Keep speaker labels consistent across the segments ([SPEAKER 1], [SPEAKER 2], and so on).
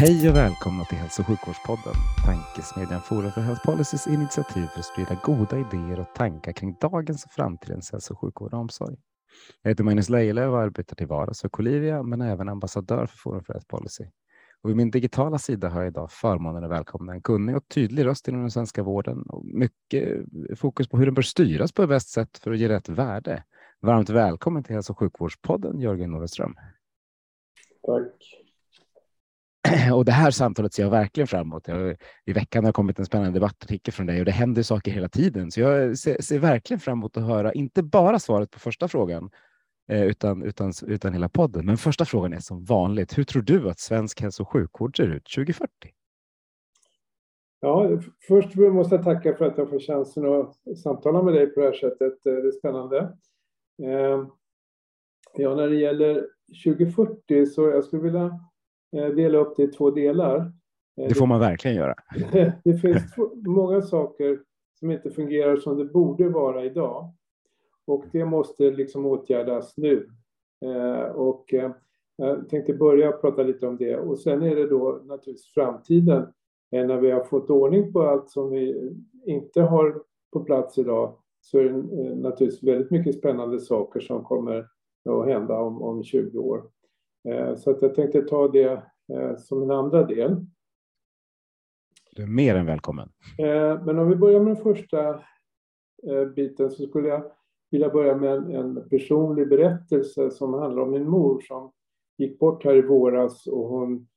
[SPEAKER 1] Hej och välkomna till Hälso och sjukvårdspodden, tankesmedjan Forum för Health Policys initiativ för att sprida goda idéer och tankar kring dagens och framtidens hälso och sjukvård och omsorg. Jag heter Magnus Lejelöw och arbetar till vardags för Colivia, men är även ambassadör för Forum för Health Policy. Och vid min digitala sida har jag idag förmånen att välkomna en kunnig och tydlig röst inom den svenska vården och mycket fokus på hur den bör styras på bäst sätt för att ge rätt värde. Varmt välkommen till Hälso och sjukvårdspodden, Jörgen Norreström.
[SPEAKER 2] Tack.
[SPEAKER 1] Och det här samtalet ser jag verkligen fram emot. I veckan har kommit en spännande debattartikel från dig och det händer saker hela tiden. Så jag ser, ser verkligen fram emot att höra, inte bara svaret på första frågan, eh, utan, utan, utan hela podden. Men första frågan är som vanligt. Hur tror du att svensk hälso och sjukvård ser ut 2040?
[SPEAKER 2] Ja, först måste jag tacka för att jag får chansen att samtala med dig på det här sättet. Eh, det är spännande. Eh, ja, när det gäller 2040 så jag skulle vilja dela upp det i två delar.
[SPEAKER 1] Eh, det får man verkligen göra.
[SPEAKER 2] det finns många saker som inte fungerar som det borde vara idag. Och det måste liksom åtgärdas nu. Eh, och jag tänkte börja prata lite om det. Och sen är det då naturligtvis framtiden. När vi har fått ordning på allt som vi inte har på plats idag så är det naturligtvis väldigt mycket spännande saker som kommer att hända om, om 20 år. Eh, så att jag tänkte ta det eh, som en andra del.
[SPEAKER 1] Du är mer än välkommen.
[SPEAKER 2] Eh, men om vi börjar med den första biten så skulle jag vilja börja med en personlig berättelse som handlar om min mor som gick bort här i våras och hon,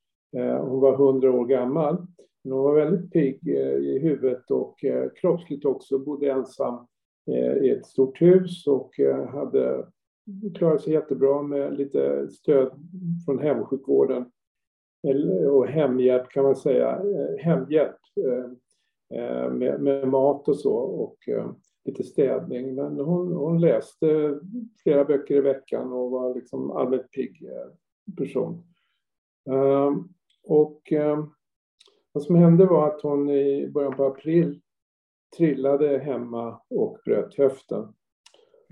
[SPEAKER 2] hon var 100 år gammal. Men hon var väldigt pigg i huvudet och kroppsligt också, bodde ensam i ett stort hus och hade klarar sig jättebra med lite stöd från hemsjukvården och hemhjälp kan man säga, eh, hemhjälp eh, eh, med, med mat och så och lite städning. Men hon, hon läste flera böcker i veckan och var liksom allmänt pigg person. Och vad som hände var att hon i början på april trillade hemma och bröt höften.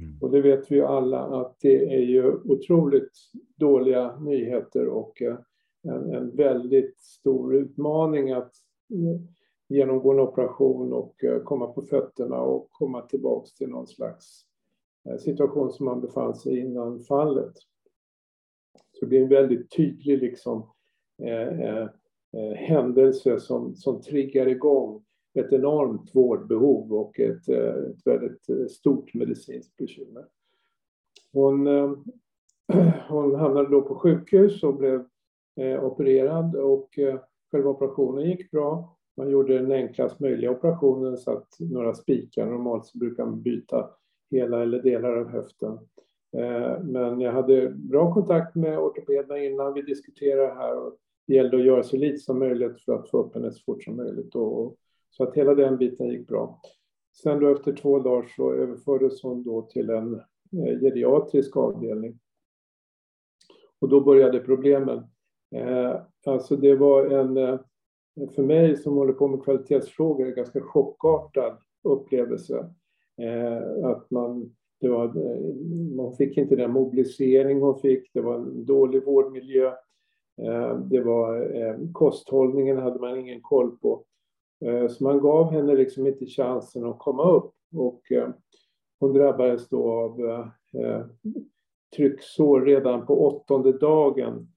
[SPEAKER 2] Mm. Och det vet vi ju alla att det är ju otroligt dåliga nyheter och eh, en, en väldigt stor utmaning att eh, genomgå en operation och eh, komma på fötterna och komma tillbaks till någon slags situation som man befann sig innan fallet. Så det är en väldigt tydlig liksom, eh, eh, händelse som, som triggar igång ett enormt vårdbehov och ett, eh, ett väldigt eh, stort medicinskt bekymmer. Hon, eh, hon hamnade då på sjukhus och blev opererad och själva operationen gick bra. Man gjorde den enklast möjliga operationen, satt några spikar. Normalt så brukar man byta hela eller delar av höften. Men jag hade bra kontakt med ortopederna innan vi diskuterade här och det gällde att göra så lite som möjligt för att få upp henne så fort som möjligt. Och så att hela den biten gick bra. Sen då efter två dagar så överfördes hon då till en eh, geriatrisk avdelning. Och då började problemen. Eh, alltså det var en, eh, för mig som håller på med kvalitetsfrågor, en ganska chockartad upplevelse. Att man, det var, man fick inte den mobilisering hon fick, det var en dålig vårdmiljö. Det var kosthållningen hade man ingen koll på. Eh, så man gav henne liksom inte chansen att komma upp. Och eh, hon drabbades då av eh, trycksår redan på åttonde dagen.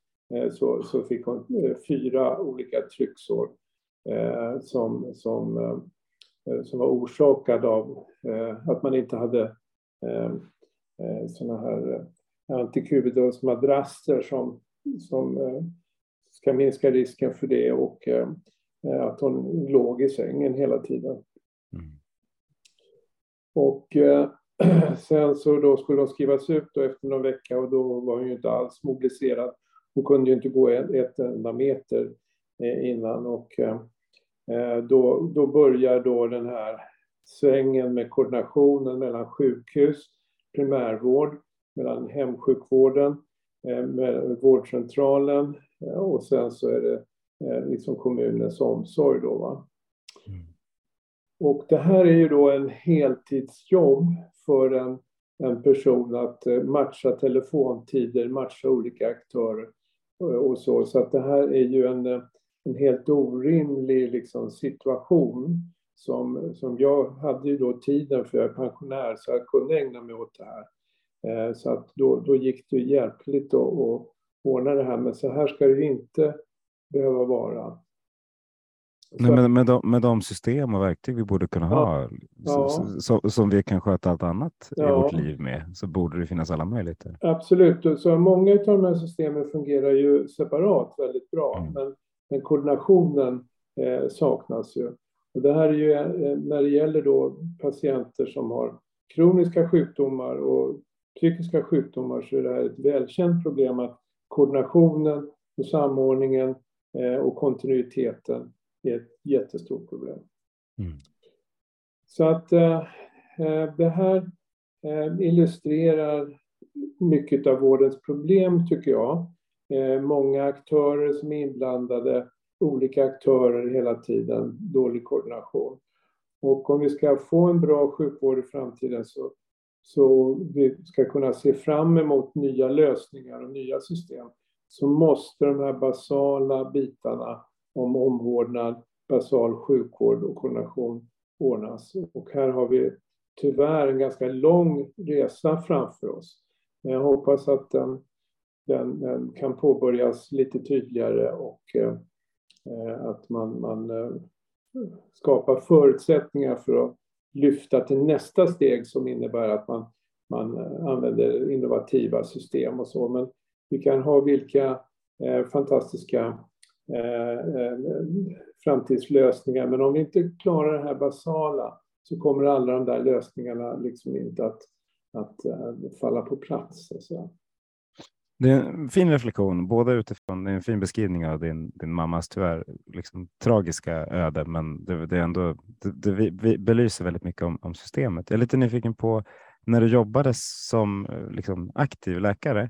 [SPEAKER 2] Så, så fick hon fyra olika trycksår som, som, som var orsakade av att man inte hade såna här antikubidosmadrasser som, som ska minska risken för det och att hon låg i sängen hela tiden. Mm. Och eh, sen så då skulle hon skrivas ut då efter någon vecka och då var hon ju inte alls mobiliserad. Hon kunde ju inte gå ett enda meter eh, innan och eh, då, då börjar då den här svängen med koordinationen mellan sjukhus, primärvård, mellan hemsjukvården, med vårdcentralen och sen så är det liksom kommunens omsorg då. Va? Mm. Och det här är ju då en heltidsjobb för en, en person att eh, matcha telefontider, matcha olika aktörer och så. Så att det här är ju en, en helt orimlig liksom, situation som, som jag hade ju då tiden för jag är pensionär så jag kunde ägna mig åt det här. Eh, så att då, då gick det hjälpligt att ordna det här, men så här ska det ju inte behöva vara.
[SPEAKER 1] Nej, men med, de, med de system och verktyg vi borde kunna ja. ha, ja. Så, som vi kan sköta allt annat ja. i vårt liv med, så borde det finnas alla möjligheter.
[SPEAKER 2] Absolut, så många av de här systemen fungerar ju separat väldigt bra, mm. men, men koordinationen eh, saknas ju. Och det här är ju eh, när det gäller då patienter som har kroniska sjukdomar och psykiska sjukdomar så är det här ett välkänt problem att koordinationen och samordningen och kontinuiteten är ett jättestort problem. Mm. Så att eh, eh, det här eh, illustrerar mycket av vårdens problem, tycker jag. Eh, många aktörer som är inblandade, olika aktörer hela tiden, dålig koordination. Och om vi ska få en bra sjukvård i framtiden så, så vi ska kunna se fram emot nya lösningar och nya system så måste de här basala bitarna om omvårdnad, basal sjukvård och koordination ordnas. Och här har vi tyvärr en ganska lång resa framför oss. Men jag hoppas att den, den, den kan påbörjas lite tydligare och eh, att man, man eh, skapar förutsättningar för att lyfta till nästa steg som innebär att man, man använder innovativa system och så. Men vi kan ha vilka eh, fantastiska Eh, eh, framtidslösningar. Men om vi inte klarar det här basala så kommer alla de där lösningarna liksom inte att, att eh, falla på plats. Så.
[SPEAKER 1] Det är en fin reflektion, både utifrån en fin beskrivning av din, din mammas tyvärr liksom, tragiska öde, men det, det är ändå, det, det belyser väldigt mycket om, om, systemet. Jag är lite nyfiken på när du jobbade som eh, liksom, aktiv läkare,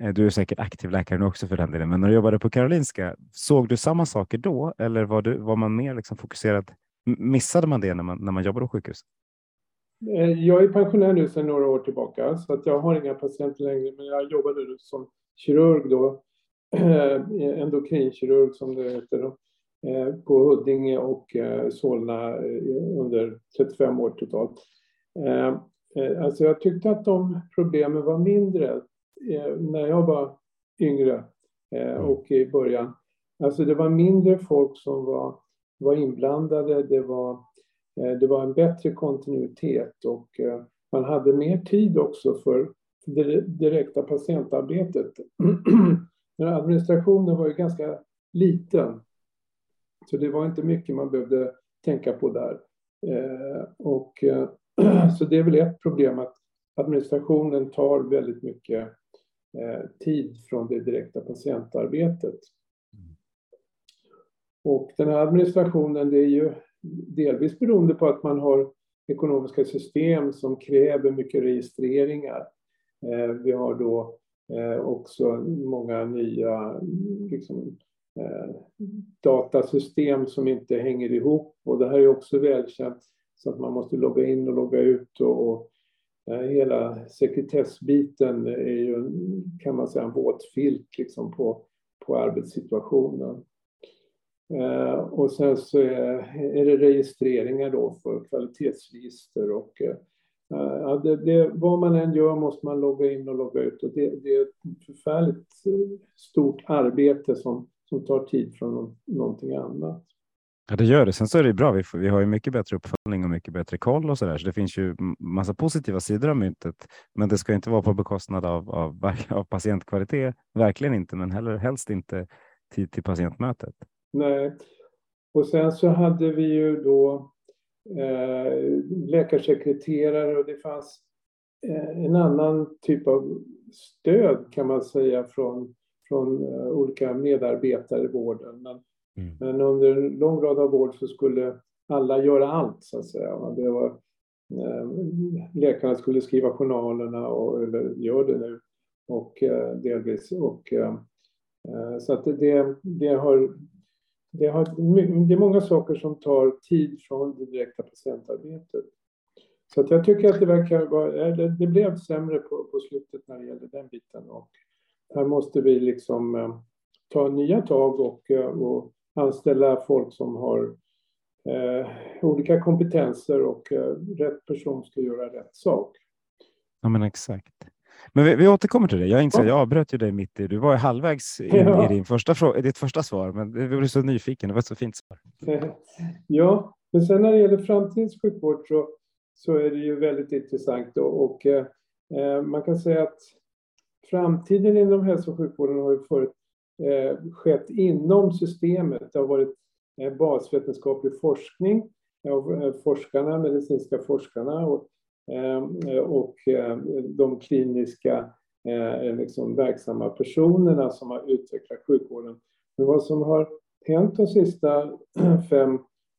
[SPEAKER 1] Eh, du är säkert aktiv läkare nu också för den delen, men när du jobbade på Karolinska, såg du samma saker då eller var, du, var man mer liksom fokuserad? Missade man det när man, när man jobbade på sjukhus?
[SPEAKER 2] Eh, jag är pensionär nu sedan några år tillbaka så att jag har inga patienter längre, men jag jobbade som kirurg då, eh, endokrinkirurg som det heter då, på Huddinge och Solna under 35 år totalt. Alltså jag tyckte att de problemen var mindre när jag var yngre eh, mm. och i början. Alltså det var mindre folk som var, var inblandade. Det var, eh, det var en bättre kontinuitet och man hade mer tid också för det direkta patientarbetet. Administrationen var ju ganska liten. Så det var inte mycket man behövde tänka på där. Och, så det är väl ett problem att administrationen tar väldigt mycket Eh, tid från det direkta patientarbetet. Och den här administrationen det är ju delvis beroende på att man har ekonomiska system som kräver mycket registreringar. Eh, vi har då eh, också många nya liksom, datasystem som inte hänger ihop och det här är också välkänt så att man måste logga in och logga ut och, Eh, hela sekretessbiten är ju, kan man säga, en våt filt liksom på, på arbetssituationen. Eh, och sen så är, är, det registreringar då för kvalitetsregister och eh, ja, det, det, vad man än gör måste man logga in och logga ut och det, det är ett förfärligt stort arbete som, som tar tid från någonting annat.
[SPEAKER 1] Ja, det gör det. Sen så är det bra. Vi, får, vi har ju mycket bättre uppföljning och mycket bättre koll och så där. Så det finns ju massa positiva sidor av myntet. Men det ska inte vara på bekostnad av, av, av patientkvalitet. Verkligen inte, men heller helst inte tid till patientmötet.
[SPEAKER 2] Nej, och sen så hade vi ju då eh, läkarsekreterare och det fanns eh, en annan typ av stöd kan man säga från, från eh, olika medarbetare i vården. Men, mm. men, under en lång rad av år så skulle alla göra allt så att säga. Det var, eh, läkarna skulle skriva journalerna, och, eller gör det nu, och eh, delvis. Och, eh, eh, så att det, det, har, det, har, det är många saker som tar tid från det direkta patientarbetet. Så att jag tycker att det verkar vara, eh, det, det blev sämre på, på slutet när det gäller den biten. Och här måste vi liksom eh, ta nya tag och, och anställa folk som har eh, olika kompetenser och eh, rätt person ska göra rätt sak.
[SPEAKER 1] Ja, men exakt. Men vi, vi återkommer till det. Jag inser, jag avbröt ju dig mitt i, du var halvvägs in ja. i din första fråga, ditt första svar, men vi blev så nyfiken. Det var ett så fint svar.
[SPEAKER 2] Ja, men sen när det gäller framtidens sjukvård så så är det ju väldigt intressant. Och, och eh, man kan säga att framtiden inom hälso och sjukvården har ju förut eh, Eh, skett inom systemet. Det har varit eh, basvetenskaplig forskning av eh, forskarna, medicinska forskarna och, eh, och eh, de kliniska eh, liksom verksamma personerna som har utvecklat sjukvården. Men vad som har hänt de sista fem,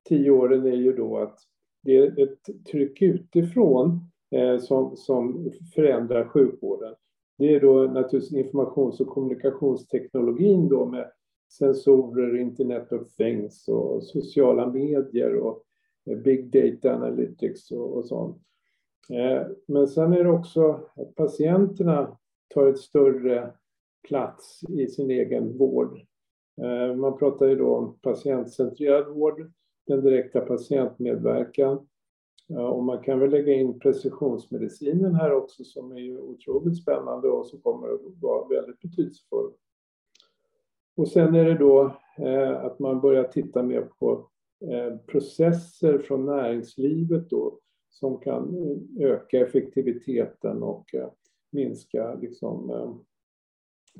[SPEAKER 2] tio åren är ju då att det är ett tryck utifrån eh, som, som förändrar sjukvården. Det är då naturligtvis informations och kommunikationsteknologin då med sensorer, internet of things och sociala medier och eh, big data analytics och, och sånt. Eh, men sen är det också att patienterna tar ett större plats i sin egen vård. Eh, man pratar ju då om patientcentrerad vård den direkta patientmedverkan. Och man kan väl lägga in precisionsmedicinen här också som är ju otroligt spännande och som kommer att vara väldigt betydelsefull. Och sen är det då eh, att man börjar titta mer på eh, processer från näringslivet då som kan eh, öka effektiviteten och minska liksom,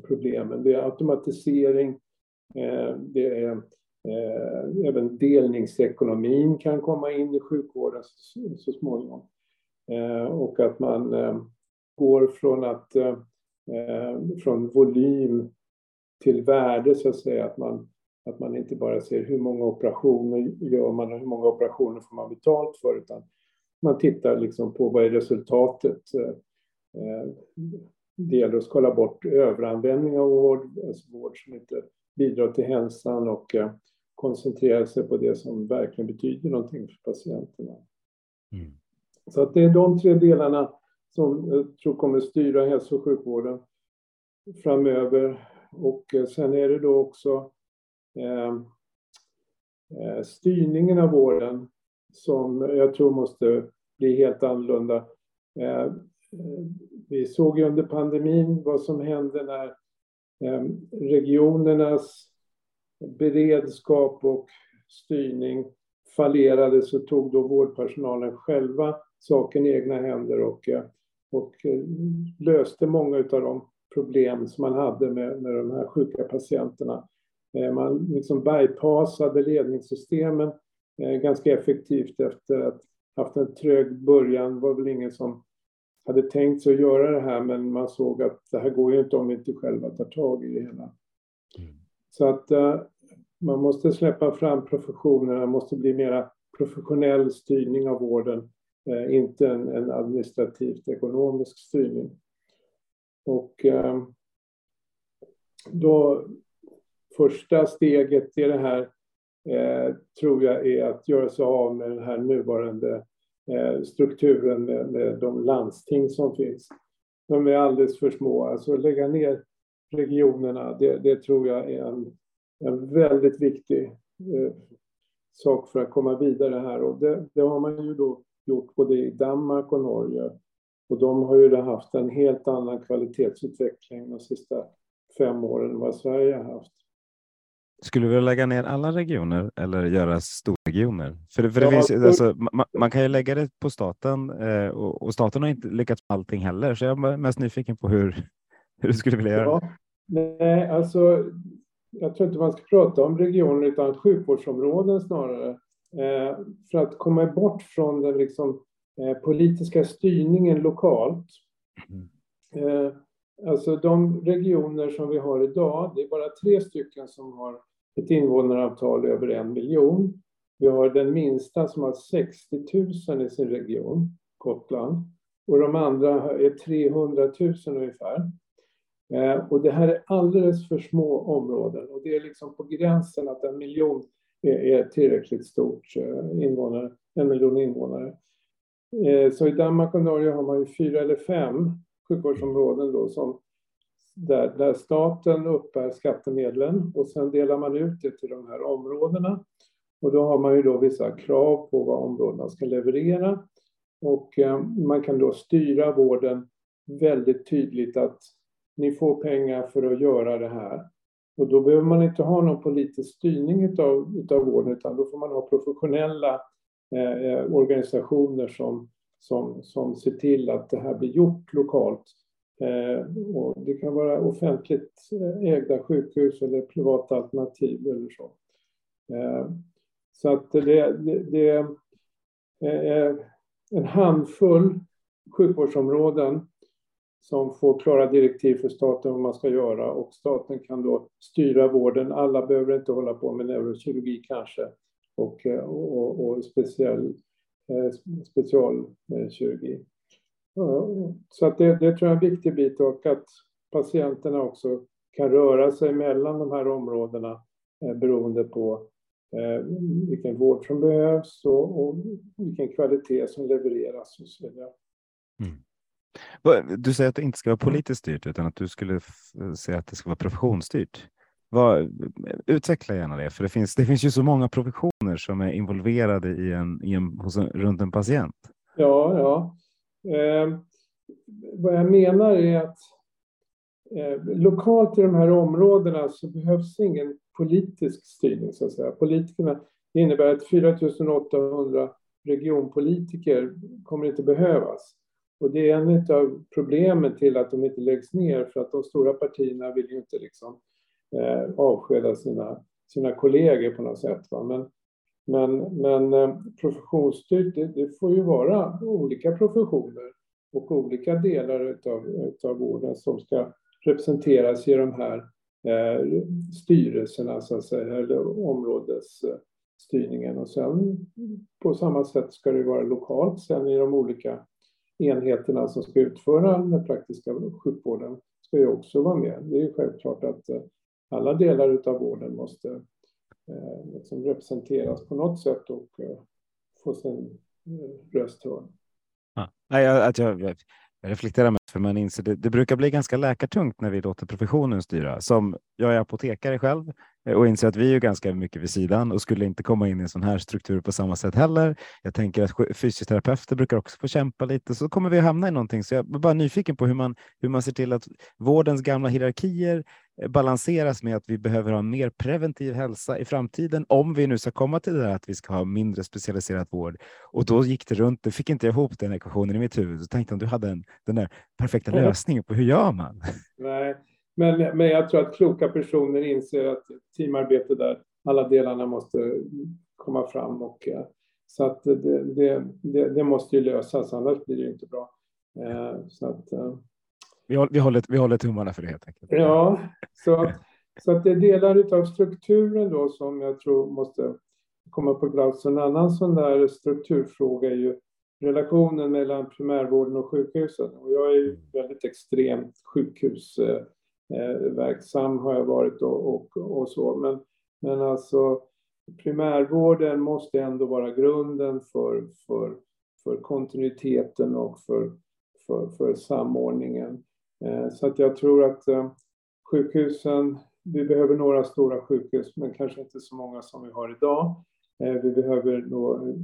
[SPEAKER 2] problemen. Det är automatisering, det är Eh, även delningsekonomin kan komma in i sjukvården så, småningom. Eh, och att man eh, går från, att, från volym till värde, så att säga. Att man, att man inte bara ser hur många operationer gör man och hur många operationer får man betalt för, utan man tittar liksom på vad är resultatet. Det gäller att skala bort överanvändning av vård, alltså vård som inte bidrar till hälsan och koncentrera sig på det som verkligen betyder någonting för patienterna. Mm. Så att det är de tre delarna som jag tror kommer styra hälso och sjukvården framöver. Och eh, sen är det då också eh, eh, styrningen av vården som jag tror måste bli helt annorlunda. Eh, vi såg ju under pandemin vad som hände när eh, regionernas beredskap och styrning fallerade så tog då vårdpersonalen själva saken i egna händer och, eh, och eh, löste många av de problem som man hade med, med de här sjuka patienterna. Eh, man liksom bypassade ledningssystemen ganska effektivt efter att ha haft en trög början. Det var väl ingen som hade tänkt sig att göra det här men man såg att det här går ju inte om vi inte själva tar tag i det hela. Så att eh, man måste släppa fram professionerna, det måste bli mera professionell styrning av vården, eh, inte en, en, administrativt ekonomisk styrning. Och eh, då första steget i det här tror jag är att göra sig av med den här nuvarande strukturen med, med de landsting som finns. De är alldeles för små, alltså lägga ner regionerna, det, det tror jag är en, en väldigt viktig eh, sak för att komma vidare här. Och det, det, har man ju då gjort både i Danmark och Norge. Och de har ju haft en helt annan kvalitetsutveckling de sista fem åren än vad Sverige har haft.
[SPEAKER 1] Skulle du vilja lägga ner alla regioner eller göra storregioner? För, för det ja, finns. Alltså, man, man, kan ju lägga det på staten eh, och, och, staten har inte lyckats med allting heller. Så jag är mest nyfiken på hur, hur du skulle vilja göra. Ja.
[SPEAKER 2] Nej, alltså jag tror inte man ska prata om regioner utan sjukvårdsområden snarare. för att komma bort från den liksom, politiska styrningen lokalt. Mm. Alltså de regioner som vi har idag, det är bara tre stycken som har ett invånaravtal över en miljon. Vi har den minsta som har 60 000 i sin region, Gotland. Och de andra är 300 000 ungefär. Eh, och det här är alldeles för små områden och det är liksom på gränsen att en miljon är, tillräckligt stort eh, invånare, en miljon invånare. Eh, så i Danmark och Norge har man ju fyra eller fem sjukvårdsområden då som där, där staten uppbär skattemedlen och sen delar man ut det till de här områdena. Och då har man ju då vissa krav på vad områdena ska leverera. Och eh, man kan då styra vården väldigt tydligt att ni får pengar för att göra det här. Och då behöver man inte ha någon politisk styrning utav, utav vården utan då får man ha professionella eh, eh organisationer som, som, som ser till att det här blir gjort lokalt Eh, och det kan vara offentligt eh, ägda sjukhus eller privata alternativ eller så. Eh, så att det, det, det är en handfull sjukvårdsområden som får klara direktiv för staten vad man ska göra och staten kan då styra vården. Alla behöver inte hålla på med neurokirurgi kanske och, eh, och, och speciell, eh, specialkirurgi. Eh, så att det, det tror jag är en viktig bit och att patienterna också kan röra sig mellan de här områdena beroende på vilken vård som behövs och, och, vilken kvalitet som levereras och så vidare.
[SPEAKER 1] Mm. Du säger att det inte ska vara politiskt styrt utan att du skulle säga att det ska vara professionsstyrt. Vad, utveckla gärna det, för det finns, det finns ju så många professioner som är involverade i en, i en, hos en, runt en patient.
[SPEAKER 2] Ja, ja. Eh, vad jag menar är att eh, lokalt i de här områdena så behövs ingen politisk styrning så att säga. Politikerna det innebär att 4 800 regionpolitiker kommer inte behövas. Och det är en av problemen till att de inte läggs ner för att de stora partierna vill ju inte liksom, eh, avskeda sina, sina kollegor på något sätt. Va? Men men, men eh, professionsstyrt, det, det, får ju vara olika professioner och olika delar utav, utav vården som ska representeras i de här eh, styrelserna, så att säga, eller områdesstyrningen. Och sen på samma sätt ska det vara lokalt sen i de olika enheterna som ska utföra den praktiska sjukvården ska ju också vara med. Det är ju självklart att eh, alla delar av vården måste eh, liksom representeras på något sätt och eh, få sin röst hörd.
[SPEAKER 1] Ja, jag, jag, jag reflekterar mest för man inser det, det brukar bli ganska läkartungt när vi låter professionen styra. Som jag är apotekare själv eh, och inser att vi är ganska mycket vid sidan och skulle inte komma in i en sån här struktur på samma sätt heller. Jag tänker att fysioterapeuter brukar också få kämpa lite, så kommer vi hamna i någonting. Så jag är bara nyfiken på hur man, hur man ser till att vårdens gamla hierarkier balanseras med att vi behöver ha mer preventiv hälsa i framtiden om vi nu ska komma till det här att vi ska ha mindre specialiserad vård. Och då gick det runt, det fick inte ihop den ekvationen i mitt huvud. Så tänkte om du hade en, den där perfekta lösningen på hur gör man?
[SPEAKER 2] Nej, men, men jag tror att kloka personer inser att teamarbete där alla delarna måste komma fram och eh, så att det, det, det, det måste ju lösas, annars blir det inte bra. Eh, så att,
[SPEAKER 1] vi, håller, vi, håller, vi håller tummarna för det helt enkelt.
[SPEAKER 2] Ja, så, så att det är delar av strukturen då som jag tror måste komma på plats. En annan sån där strukturfråga är ju relationen mellan primärvården och sjukhusen. Och jag är ju väldigt extremt sjukhusverksam eh, eh, har jag varit och, och, och så. Men, men alltså primärvården måste ändå vara grunden för, för, för kontinuiteten och för, för, för samordningen. Eh, så att jag tror att eh, sjukhusen, vi behöver några stora sjukhus men kanske inte så många som vi har idag. Eh, vi behöver då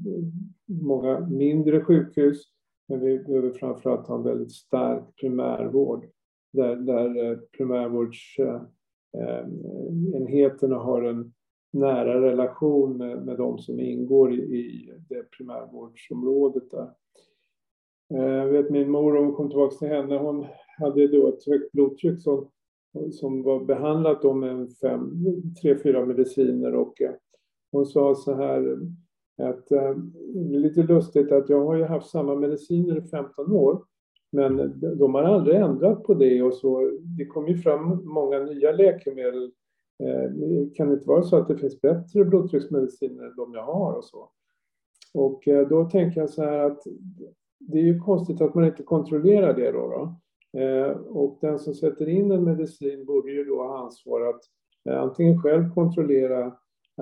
[SPEAKER 2] många mindre sjukhus men vi behöver framförallt ha en väldigt stark primärvård där, där primärvårdsenheterna har en nära relation med, med de som ingår i, i det primärvårdsområdet där. Jag vet min mor, om hon kom tillbaka till henne, hon hade då ett högt blodtryck som, som var behandlat då med fem, tre, fyra mediciner och eh, hon sa så här att det är lite lustigt att jag har ju haft samma mediciner i 15 år men de har aldrig ändrat på det och så. Det kom ju fram många nya läkemedel. Eh, kan Det inte vara så att det finns bättre blodtrycksmediciner än de jag har och så. Och då tänker jag så här att det är ju konstigt att man inte kontrollerar det då. då. Eh, och den som sätter in en medicin borde ju då ha ansvar att eh, antingen själv kontrollera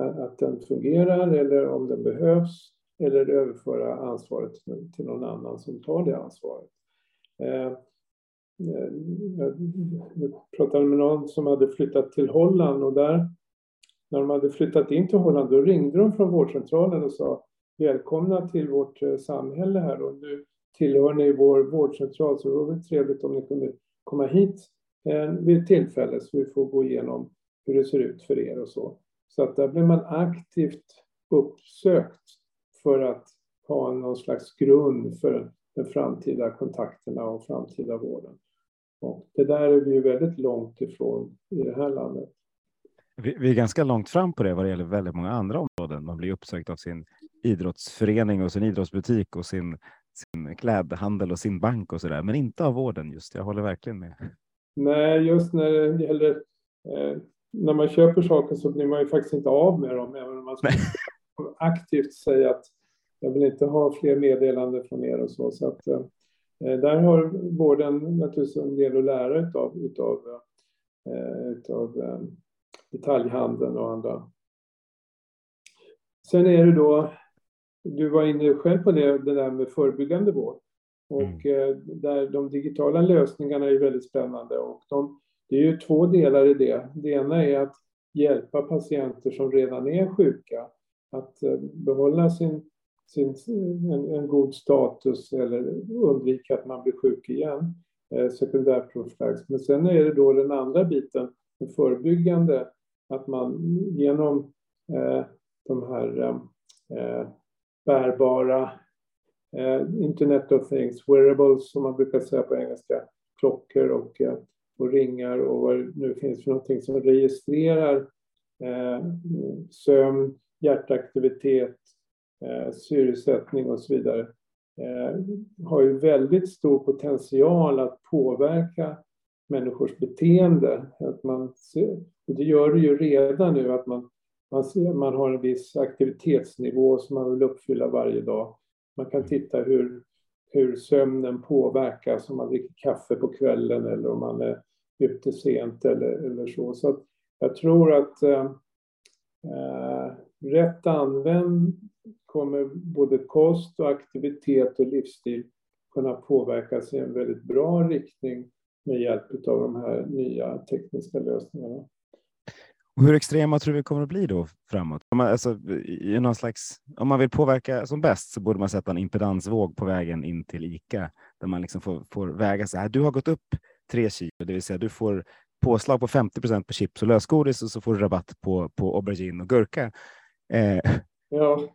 [SPEAKER 2] eh, att den fungerar eller om den behövs eller överföra ansvaret till någon annan som tar det ansvaret. Jag pratade med någon som hade flyttat till Holland och där när de hade flyttat in till Holland då ringde de från vårdcentralen och sa välkomna till vårt samhälle här och nu tillhör ni vår vårdcentral så vore det trevligt om ni kunde komma hit eh, vid ett tillfälle så vi får gå igenom hur det ser ut för er och så. Så att där blir man aktivt uppsökt för att ha någon slags grund för de framtida kontakterna och framtida vården. Och det där är vi ju väldigt långt ifrån i det här landet.
[SPEAKER 1] Vi är ganska långt fram på det vad det gäller väldigt många andra områden. Man blir uppsökt av sin idrottsförening och sin idrottsbutik och sin sin klädhandel och sin bank och så där, men inte av vården just. Jag håller verkligen med.
[SPEAKER 2] Nej, just när det gäller eh, när man köper saker så blir man ju faktiskt inte av med dem, även om man aktivt säger att jag vill inte ha fler meddelanden från er och så. så att, eh, där har vården naturligtvis en del att lära utav, utav, eh, utav eh, detaljhandeln och andra. Sen är det då du var inne själv på det, det där med förebyggande vård. Och mm. Där de digitala lösningarna är väldigt spännande. Och de, det är ju två delar i det. Det ena är att hjälpa patienter som redan är sjuka att eh, behålla sin, sin, en, en god status eller undvika att man blir sjuk igen. Eh, sekundärprofylax. Men sen är det då den andra biten, den förebyggande, att man genom eh, de här eh, bärbara eh, Internet of Things, wearables som man brukar säga på engelska, klockor och, eh, och ringar och vad det nu finns för någonting som registrerar eh, sömn, hjärtaktivitet, eh, syresättning och så vidare eh, har ju väldigt stor potential att påverka människors beteende. Att man, och det gör det ju redan nu, att man man, ser, man har en viss aktivitetsnivå som man vill uppfylla varje dag. Man kan titta hur, hur sömnen påverkas om man dricker kaffe på kvällen eller om man är ute sent eller, eller så. Så jag tror att eh, eh, rätt använd kommer både kost och aktivitet och livsstil kunna påverkas i en väldigt bra riktning med hjälp av de här nya tekniska lösningarna.
[SPEAKER 1] Och hur extrema tror vi kommer att bli då framåt? Om man, alltså, i någon slags, om man vill påverka som bäst så borde man sätta en impedansvåg på vägen in till ICA där man liksom får, får väga så här. Du har gått upp tre kilo, det vill säga du får påslag på 50 procent på chips och lösgodis och så får du rabatt på, på aubergine och gurka.
[SPEAKER 2] Eh. Ja,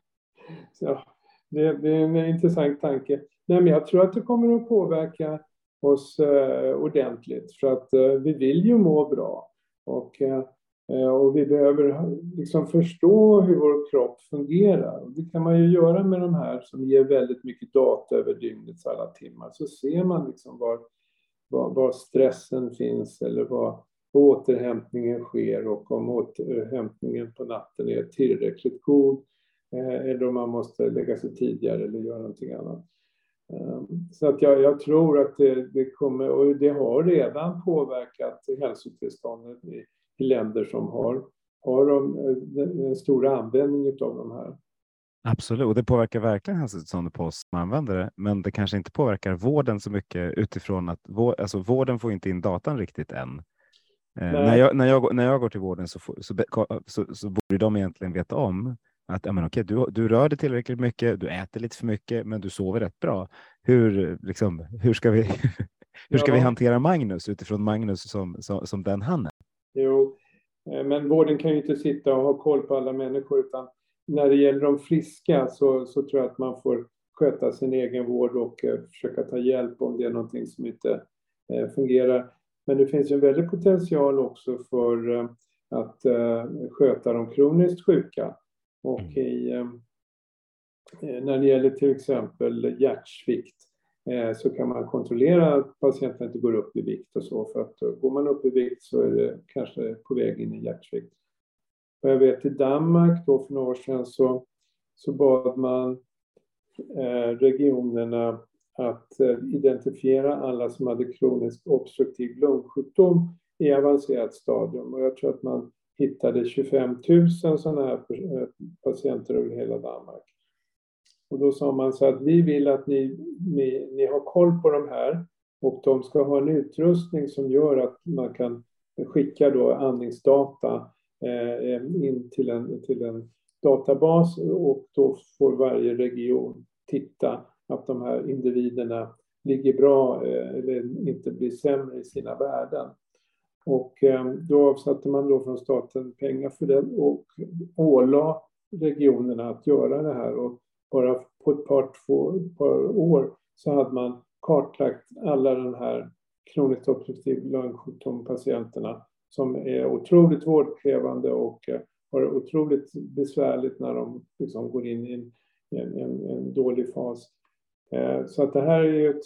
[SPEAKER 2] ja. Det, det, är en intressant tanke. Nej, men jag tror att det kommer att påverka oss eh, ordentligt för att eh, vi vill ju må bra. Och Eh, Eh, och vi behöver liksom förstå hur vår kropp fungerar. Det kan man ju göra med de här som ger väldigt mycket data över dygnets alla timmar. Så ser man liksom var, var, var stressen finns eller var återhämtningen sker och om återhämtningen på natten är tillräckligt god eh, eller om man måste lägga sig tidigare eller göra någonting annat. Eh, så att jag, jag tror att det, det, kommer, och det har redan påverkat hälsotillståndet i, i länder som har, har de, eh, en stor användning av de här.
[SPEAKER 1] Absolut, och det påverkar verkligen hälsotillståndet på oss som använder det, men det kanske inte påverkar vården så mycket utifrån att vår, alltså vården får inte in datan riktigt än. Eh, när, jag, när, jag, när jag går till vården så, får, så, så, så borde de egentligen veta om att ja, men okej, du, du rör dig tillräckligt mycket, du äter lite för mycket, men du sover rätt bra. Hur, liksom, hur ska vi hur ska ja. vi hantera Magnus utifrån Magnus som, som, som den han är?
[SPEAKER 2] Jo, eh, men vården kan ju inte sitta och ha koll på alla människor utan när det gäller de friska så, så tror jag att man får sköta sin egen vård och eh, försöka ta hjälp om det är någonting som inte eh, fungerar. Men det finns ju en väldig potential också för att sköta de kroniskt sjuka. Och mm. i, när det gäller till exempel hjärtsvikt Eh, så kan man kontrollera att patienten inte går upp i vikt och så. För att eh, går man upp i vikt så är det kanske på väg in i hjärtsvikt. Och jag vet i Danmark då för några år sedan så, så bad man eh, regionerna att identifiera alla som hade kronisk obstruktiv lungsjukdom i avancerat stadium. Och jag tror att man hittade 25 000 sådana här patienter över hela Danmark. Och då sa man så att vi vill att ni, ni, ni har koll på de här och de ska ha en utrustning som gör att man kan skicka då andningsdata eh, eh, in till en, till en databas och då får varje region titta att de här individerna ligger bra eh, eller inte blir sämre i sina värden. Och eh, då avsatte man då från staten pengar för det och ålade regionerna att göra det här. Och bara på ett par, två, par år så hade man kartlagt alla de här kroniskt obstruktiv lungsjukdom-patienterna som är otroligt vårdkrävande och eh, har det otroligt besvärligt när de liksom går in i en, en, en dålig fas. Eh, så att det här är ett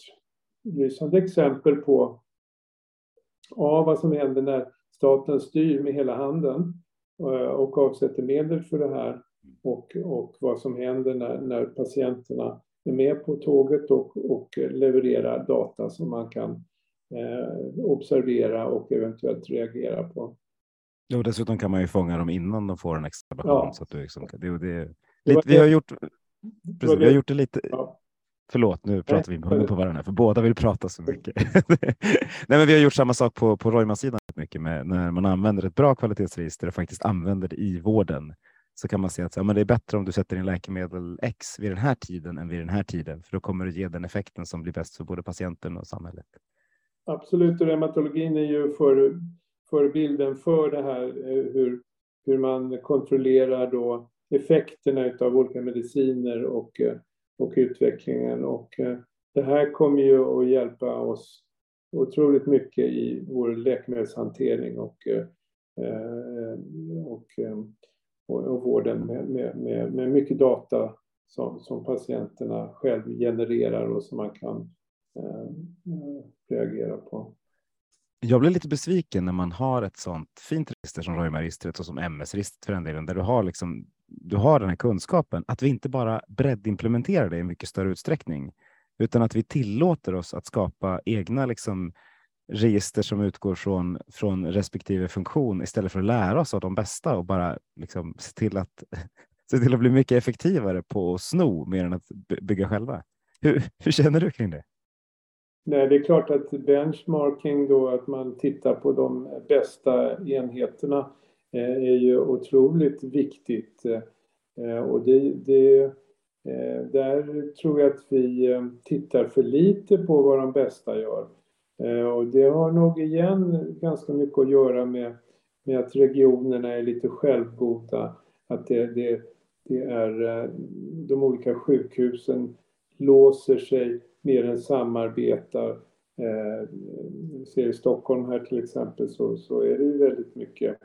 [SPEAKER 2] lysande exempel på A, vad som händer när staten styr med hela handen eh, och avsätter medel för det här och, och vad som händer när, när patienterna är med på tåget och, och levererar data som man kan eh, observera och eventuellt reagera på.
[SPEAKER 1] Jo, dessutom kan man ju fånga dem innan de får en behandling. Ja. Så att du liksom, det, det, lite, vi, har gjort, precis, vi har gjort det lite, ja. Förlåt, nu pratar vi munnen på varandra, för båda vill prata så mycket. Nej, men vi har gjort samma sak på, på Roima-sidan mycket med när man använder ett bra kvalitetsregister och faktiskt använder det i vården så kan man se att ja, men det är bättre om du sätter in läkemedel X vid den här tiden än vid den här tiden, för då kommer det ge den effekten som blir bäst för både patienten och samhället.
[SPEAKER 2] Absolut, och reumatologin är ju för, förebilden för det här eh, hur, hur man kontrollerar då effekterna av olika mediciner och eh, och utvecklingen. Och eh, det här kommer ju att hjälpa oss otroligt mycket i vår läkemedelshantering och, och, och, och vården med, med, med, mycket data som, som patienterna själv genererar och som man kan eh, eh reagera på.
[SPEAKER 1] Jag blir lite besviken när man har ett sånt fint register som Roima-registret och som MS-registret för den delen, där du har liksom du har den här kunskapen, att vi inte bara breddimplementerar det i mycket större utsträckning, utan att vi tillåter oss att skapa egna liksom, register som utgår från, från respektive funktion istället för att lära oss av de bästa och bara liksom, se, till att, se till att bli mycket effektivare på att sno mer än att bygga själva. Hur, hur känner du kring det?
[SPEAKER 2] Nej, det är klart att benchmarking då, att man tittar på de bästa enheterna eh, är ju otroligt viktigt. Eh, och det, det, eh, där tror jag att vi tittar för lite på vad de bästa gör. Eh, och det har nog igen ganska mycket att göra med, med att regionerna är lite självgoda. Att det, det, det är eh, de olika sjukhusen låser sig mer än samarbetar. Eh, ser i Stockholm här till exempel så, så är det ju väldigt mycket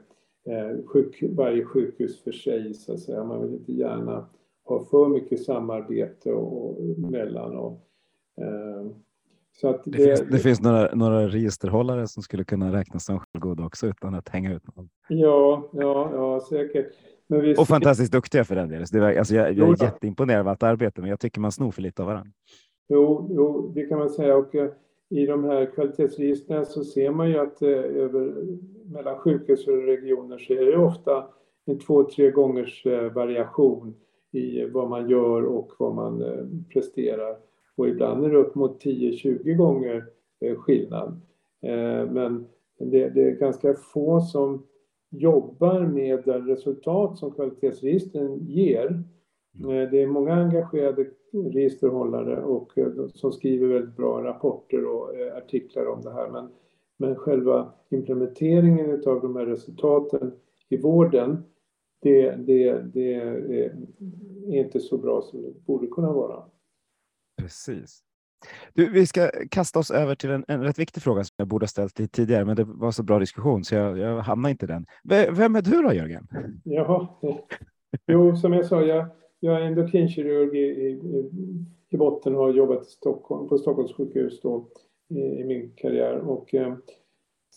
[SPEAKER 2] Eh, sjuk, varje sjukhus för sig så att säga. Man vill inte gärna ha för mycket samarbete och, mellan. Och, eh,
[SPEAKER 1] det, det, finns, det finns några, några registerhållare som skulle kunna räknas som självgoda också utan att hänga ut någon.
[SPEAKER 2] Ja, ja, ja säkert.
[SPEAKER 1] Vi... Och fantastiskt duktiga för den delen. Det var, alltså jag, jag är jätteimponerad av allt arbete, men jag tycker man snor för lite av varandra.
[SPEAKER 2] Jo, jo, det kan man säga. Och eh, i de här kvalitetsregistren så ser man ju att eh, över, mellan sjukhus och regioner så är det ofta en två, tre gångers eh, variation i vad man gör och vad man eh, presterar. Och ibland är det upp mot 10-20 gånger skillnad. Men det, det, är ganska få som jobbar med det resultat som kvalitetsregistren ger. Mm. Det är många engagerade registerhållare och eh, som skriver väldigt bra rapporter och eh, artiklar om det här. Men, men själva implementeringen av de här resultaten i vården, det, det, det är inte så bra som det borde kunna vara.
[SPEAKER 1] Precis. Du, vi ska kasta oss över till en, en rätt viktig fråga som jag borde ha ställt dig tidigare, men det var så bra diskussion så jag, jag hamnar inte i den. Vem är du då, Jörgen?
[SPEAKER 2] Ja, jo, som jag sa, jag, jag är endokrinkirurg i, i, i botten och har jobbat i Stockholm, på Stockholms sjukhus då, i, i min karriär. Och, eh,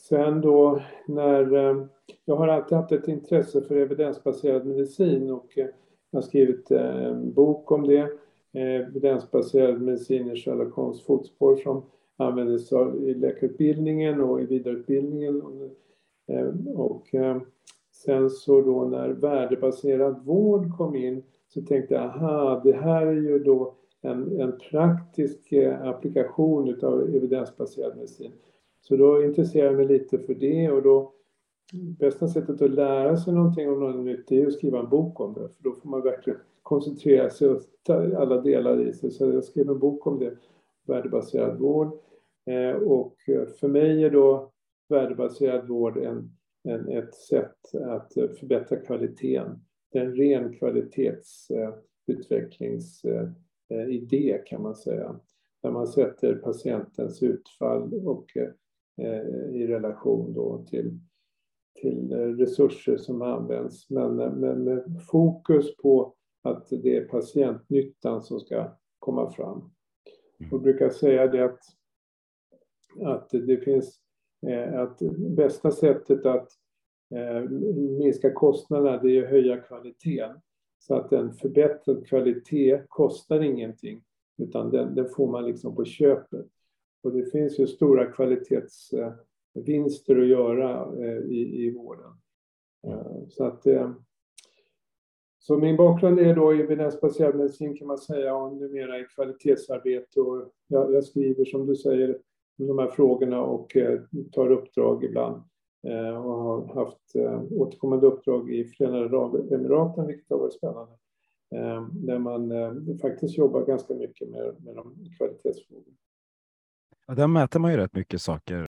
[SPEAKER 2] sen då när... Eh, jag har alltid haft ett intresse för evidensbaserad medicin och eh, jag har skrivit eh, en bok om det. Eh, evidensbaserad medicin i Sherlock Holmes fotspår som användes i läkarutbildningen och i vidareutbildningen. Eh, och eh, sen så då när värdebaserad vård kom in så tänkte jag, aha, det här är ju då en, en praktisk eh, applikation utav evidensbaserad medicin. Så då intresserade jag mig lite för det och då bästa sättet att lära sig någonting om något nytt är att skriva en bok om det. För då får man verkligen koncentrera sig och ta alla delar i sig. Så jag skrev en bok om det, värdebaserad vård. Eh, och för mig är då värdebaserad vård en, en, ett sätt att förbättra kvaliteten. Det är en ren kvalitetsutvecklingsidé eh, eh, kan man säga. Där man sätter patientens utfall och i relation då till till resurser som används, men, men med fokus på att det är patientnyttan som ska komma fram. Jag mm. brukar säga det att, att det finns eh, att bästa sättet att eh, minska kostnaderna det är att höja kvaliteten. Så att en förbättrad kvalitet kostar ingenting utan den, den får man liksom på köpet. Och det finns ju stora kvalitets vinster att göra eh, i, i vården. Eh, så att så min bakgrund är då evidensbaserad medicin kan man säga och numera i kvalitetsarbete och jag, jag, skriver som du säger om de här frågorna och eh, tar uppdrag ibland eh, och har haft eh, återkommande uppdrag i Förenade Arabemiraten vilket har varit spännande. Där man faktiskt jobbar ganska mycket med, med de kvalitetsfrågorna.
[SPEAKER 1] Ja, där mäter man ju rätt mycket saker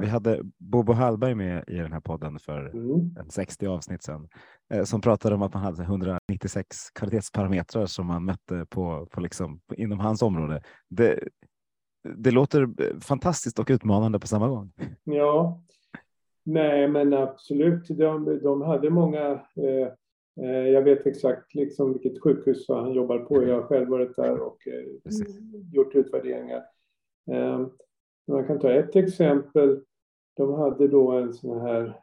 [SPEAKER 1] vi hade Bobo Hallberg med i den här podden för mm. 60 avsnitt sedan eh, som pratade om att man hade 196 kvalitetsparametrar som man mätte på, på liksom, inom hans område. Det, det låter fantastiskt och utmanande på samma gång.
[SPEAKER 2] Ja, nej men absolut. De, de hade många eh, eh jag vet exakt liksom vilket sjukhus han jobbar på. Jag har själv varit där och eh, gjort utvärderingar. Eh, man kan ta ett exempel. De hade då en sån här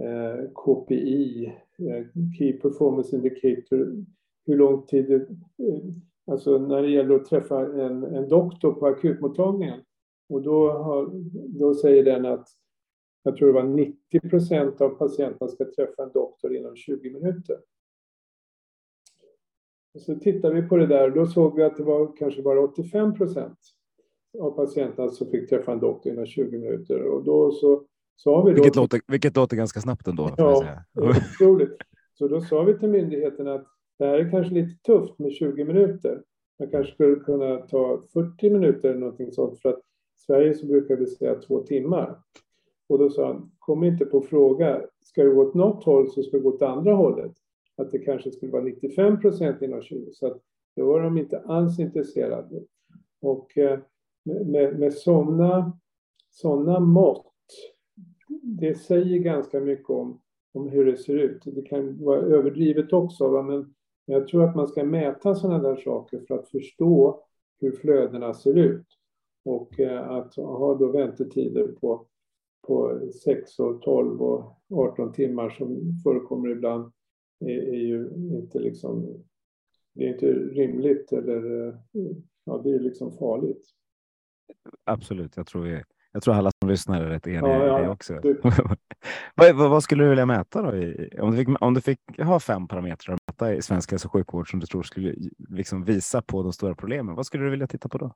[SPEAKER 2] eh, KPI, eh, Key Performance Indicator, hur lång tid det, eh, alltså när det gäller att träffa en, en doktor på akutmottagningen. Och då, har, då säger den att jag tror det var 90 procent av patienterna ska träffa en doktor inom 20 minuter. Och så tittar vi på det där och då såg vi att det var kanske bara 85 procent av patienterna som fick träffa en doktor inom 20 minuter. Och då så sa vi då
[SPEAKER 1] vilket, låter, vilket låter ganska snabbt ändå.
[SPEAKER 2] Ja, otroligt. Så då sa vi till myndigheten att det här är kanske lite tufft med 20 minuter. Man kanske skulle kunna ta 40 minuter eller någonting sånt för att i Sverige så brukar vi säga två timmar. Och då sa han, kom inte på fråga, ska det gå åt något håll så ska det gå åt andra hållet. Att det kanske skulle vara 95 procent inom 20, så att då var de inte alls intresserade. Och eh, med, med sådana såna mått, det säger ganska mycket om, om hur det ser ut. Det kan vara överdrivet också, men jag tror att man ska mäta sådana där saker för att förstå hur flödena ser ut. Och eh, att ha då väntetider på, på 6, och 12 och 18 timmar som förekommer ibland är, är ju inte liksom, det är inte rimligt eller eh, ja, det är liksom farligt
[SPEAKER 1] absolut. Jag tror, vi, jag tror alla som lyssnar är rätt eniga ja, ja, i det också. vad, vad, vad, skulle du vilja mäta då? om, du fick, om du fick ha fem parametrar att mäta i svensk hälso och sjukvård som du tror skulle liksom visa på de stora problemen, vad skulle du vilja titta på då?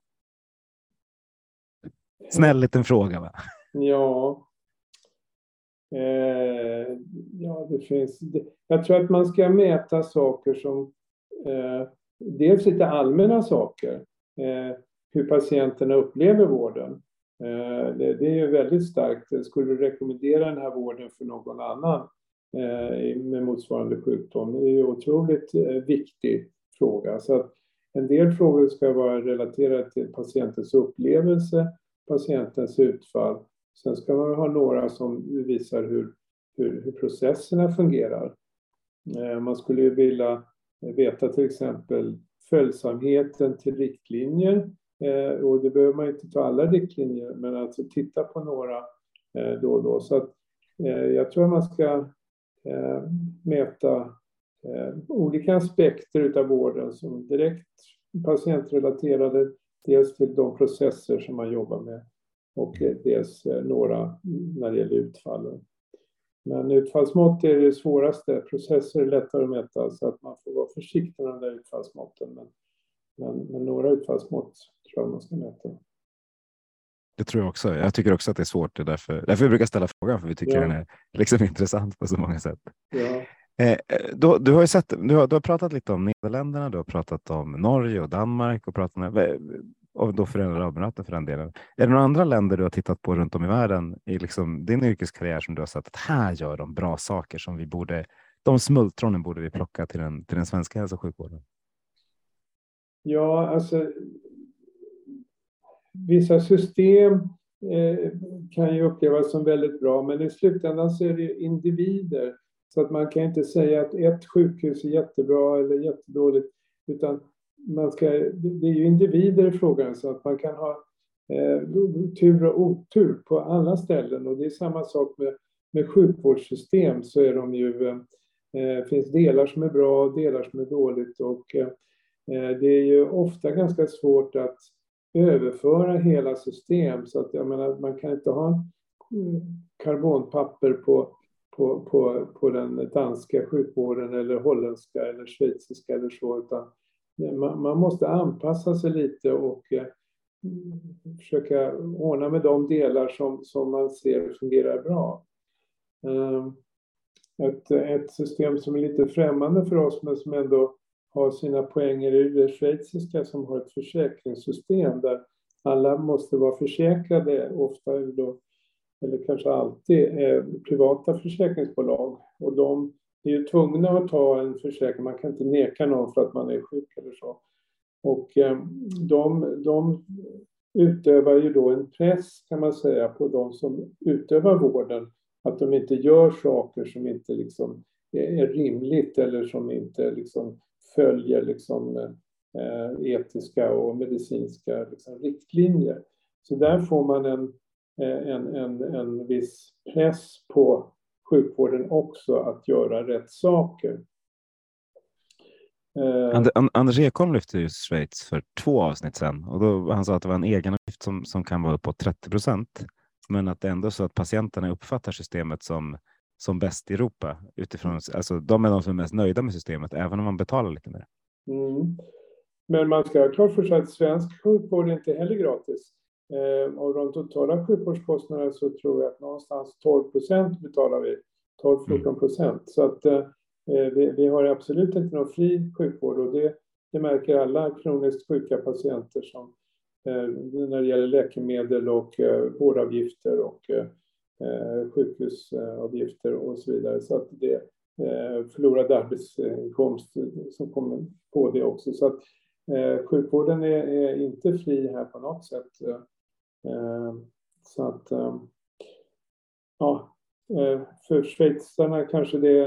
[SPEAKER 1] Snäll liten fråga. Va?
[SPEAKER 2] Ja. Eh, ja, det finns. Jag tror att man ska mäta saker som eh, dels lite allmänna saker. Eh, hur patienterna upplever vården. Eh, det är ju väldigt starkt. Skulle du rekommendera den här vården för någon annan eh, med motsvarande sjukdom? Det är ju otroligt eh, viktig fråga. Så att en del frågor ska vara relaterade till patientens upplevelse, patientens utfall. Sen ska man ha några som visar hur, hur, hur processerna fungerar. Man skulle ju vilja veta till exempel följsamheten till riktlinjer. Eh, och det behöver man inte ta alla riktlinjer, men alltså titta på några eh, då och då. Så att eh, jag tror att man ska mäta olika aspekter av vården som direkt patientrelaterade, dels till de processer som man jobbar med och dels några när det gäller utfallen. Men utfallsmått är det svåraste. Processer är lättare att mäta så att man får vara försiktig med de där utfallsmåtten. Men, men, men några utfallsmått tror jag man ska mäta.
[SPEAKER 1] Det tror jag också. Jag tycker också att det är svårt. Det är därför, därför jag brukar ställa frågan, för vi tycker ja. den är liksom intressant på så många sätt. Ja. Eh, då, du, har ju sett, du, har, du har pratat lite om Nederländerna, du har pratat om Norge och Danmark och pratat med, och då Förenade Arabemiraten för den delen. Är det några andra länder du har tittat på runt om i världen i liksom din yrkeskarriär som du har sett att här gör de bra saker som vi borde, de smultronen borde vi plocka till den, till den svenska hälso och sjukvården?
[SPEAKER 2] Ja, alltså vissa system eh, kan ju upplevas som väldigt bra, men i slutändan så är det individer. Så att man kan inte säga att ett sjukhus är jättebra eller jättedåligt, utan man ska, det är ju individer i frågan så att man kan ha eh, tur och otur på alla ställen och det är samma sak med, med sjukvårdssystem så är de ju, eh, eh finns delar som är bra och delar som är dåligt och eh, Eh, det är ju ofta ganska svårt att överföra hela system så att jag menar man kan inte ha mm, karbonpapper på på, på, på den danska sjukvården eller holländska eller schweiziska eller så utan eh, man måste anpassa sig lite och eh, mm, försöka ordna med de delar som, som man ser fungerar bra. Eh, ett, ett system som är lite främmande för oss men som ändå har sina poänger i det schweiziska som har ett försäkringssystem där alla måste vara försäkrade, ofta då, eller kanske alltid, eh, privata försäkringsbolag. Och de är ju tvungna att ta en försäkring. Man kan inte neka någon för att man är sjuk eller så. Och eh, de, de utövar ju då en press kan man säga på de som utövar vården. Att de inte gör saker som inte liksom är rimligt eller som inte liksom följer liksom, eh, etiska och medicinska liksom, riktlinjer. Så där får man en, eh, en, en, en viss press på sjukvården också att göra rätt saker.
[SPEAKER 1] Eh, And, Anders Ekholm lyfte ju Schweiz för två avsnitt sedan och då, han sa att det var en egenavgift som, som kan vara på 30 procent, men att det ändå så att patienterna uppfattar systemet som, som bäst i Europa utifrån, alltså de är de som är mest nöjda med systemet, även om man betalar lite mer.
[SPEAKER 2] Mm. Men man ska ha klart för sig att svensk sjukvård inte heller gratis. Eh, av de totala sjukvårdskostnaderna så tror jag att någonstans 12 procent betalar vi, 12-14 mm. procent. Så att eh, vi, vi, har absolut inte någon fri sjukvård och det, det märker alla kroniskt sjuka patienter som eh, när det gäller läkemedel och eh, vårdavgifter och eh, eh, Eh, sjukhusavgifter och så vidare. Så att det eh, förlorad arbetsinkomst som kommer på det också. Så att eh, sjukvården är, är, inte fri här på något sätt. Eh, så att, eh, ja, eh, för schweizarna kanske det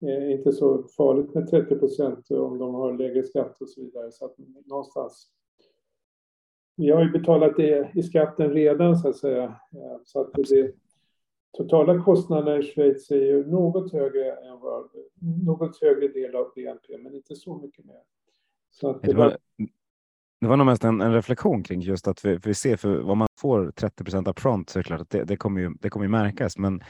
[SPEAKER 2] är inte så farligt med 30 procent om de har lägre skatt och så vidare. Så att någonstans vi har ju betalat det i skatten redan så att säga. Så att det, totala kostnaderna i Schweiz är ju något högre än vad, något högre del av BNP, men inte så mycket mer. Så
[SPEAKER 1] att det, var, det var nog mest en, en, reflektion kring just att vi, vi ser för vad man får 30 procent upfront så är det klart att det, det, kommer ju, det kommer ju märkas. Men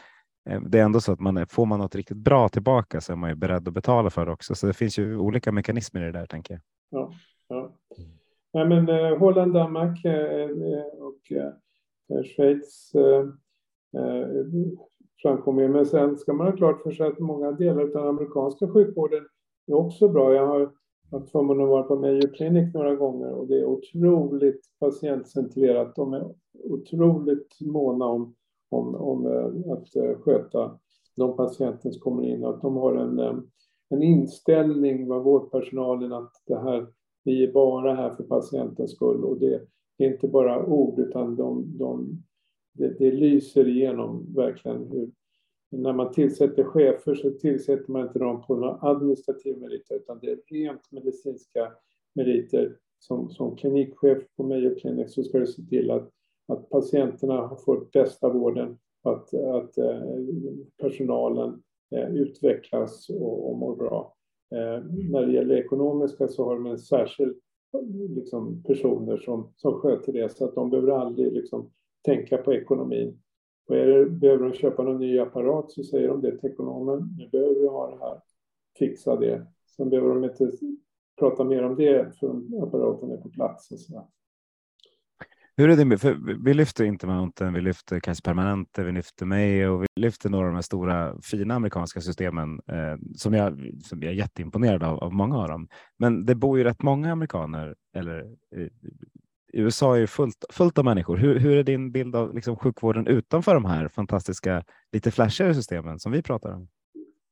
[SPEAKER 1] eh, det är ändå så att man, får man något riktigt bra tillbaka så är man ju beredd att betala för det också. Så det finns ju olika mekanismer i det där tänker jag.
[SPEAKER 2] Ja, ja. Nej, men eh, Holland, Danmark eh, eh och eh, eh, Schweiz eh, eh framkommer. Men sen ska man ha klart för sig att många delar av den amerikanska sjukvården är också bra. Jag har haft förmånen att vara på Mayo Clinic några gånger och det är otroligt patientcentrerat. De är otroligt måna om, om, om att sköta de patienter som kommer in och att de har en, en inställning, vad vårdpersonalen, att det här, vi är bara här för patientens skull och det är inte bara ord utan de, de, det, det lyser igenom verkligen hur, när man tillsätter chefer så tillsätter man inte dem på några administrativa meriter utan det är rent medicinska meriter. Som, som klinikchef på Mayo Clinic så ska du se till att, att patienterna får bästa vården, att, att eh, personalen eh, utvecklas och, och mår bra. Eh, när det gäller ekonomiska så har de en särskild liksom, personer som, som sköter det så att de behöver aldrig liksom, tänka på ekonomin. Och är det, behöver de köpa någon ny apparat så säger de det till ekonomen. Nu behöver vi ha det här. Fixa det. Sen behöver de inte prata mer om det för apparaten är på plats. Och så.
[SPEAKER 1] Hur är det för vi lyfter Intermountain, vi lyfter kanske Permanente, vi lyfter mig och vi lyfter några av de här stora fina amerikanska systemen eh, som, jag, som jag är jätteimponerad av, av många av dem. Men det bor ju rätt många amerikaner, eller eh, USA är ju fullt, fullt av människor. Hur, hur är din bild av liksom, sjukvården utanför de här fantastiska, lite flashigare systemen som vi pratar om?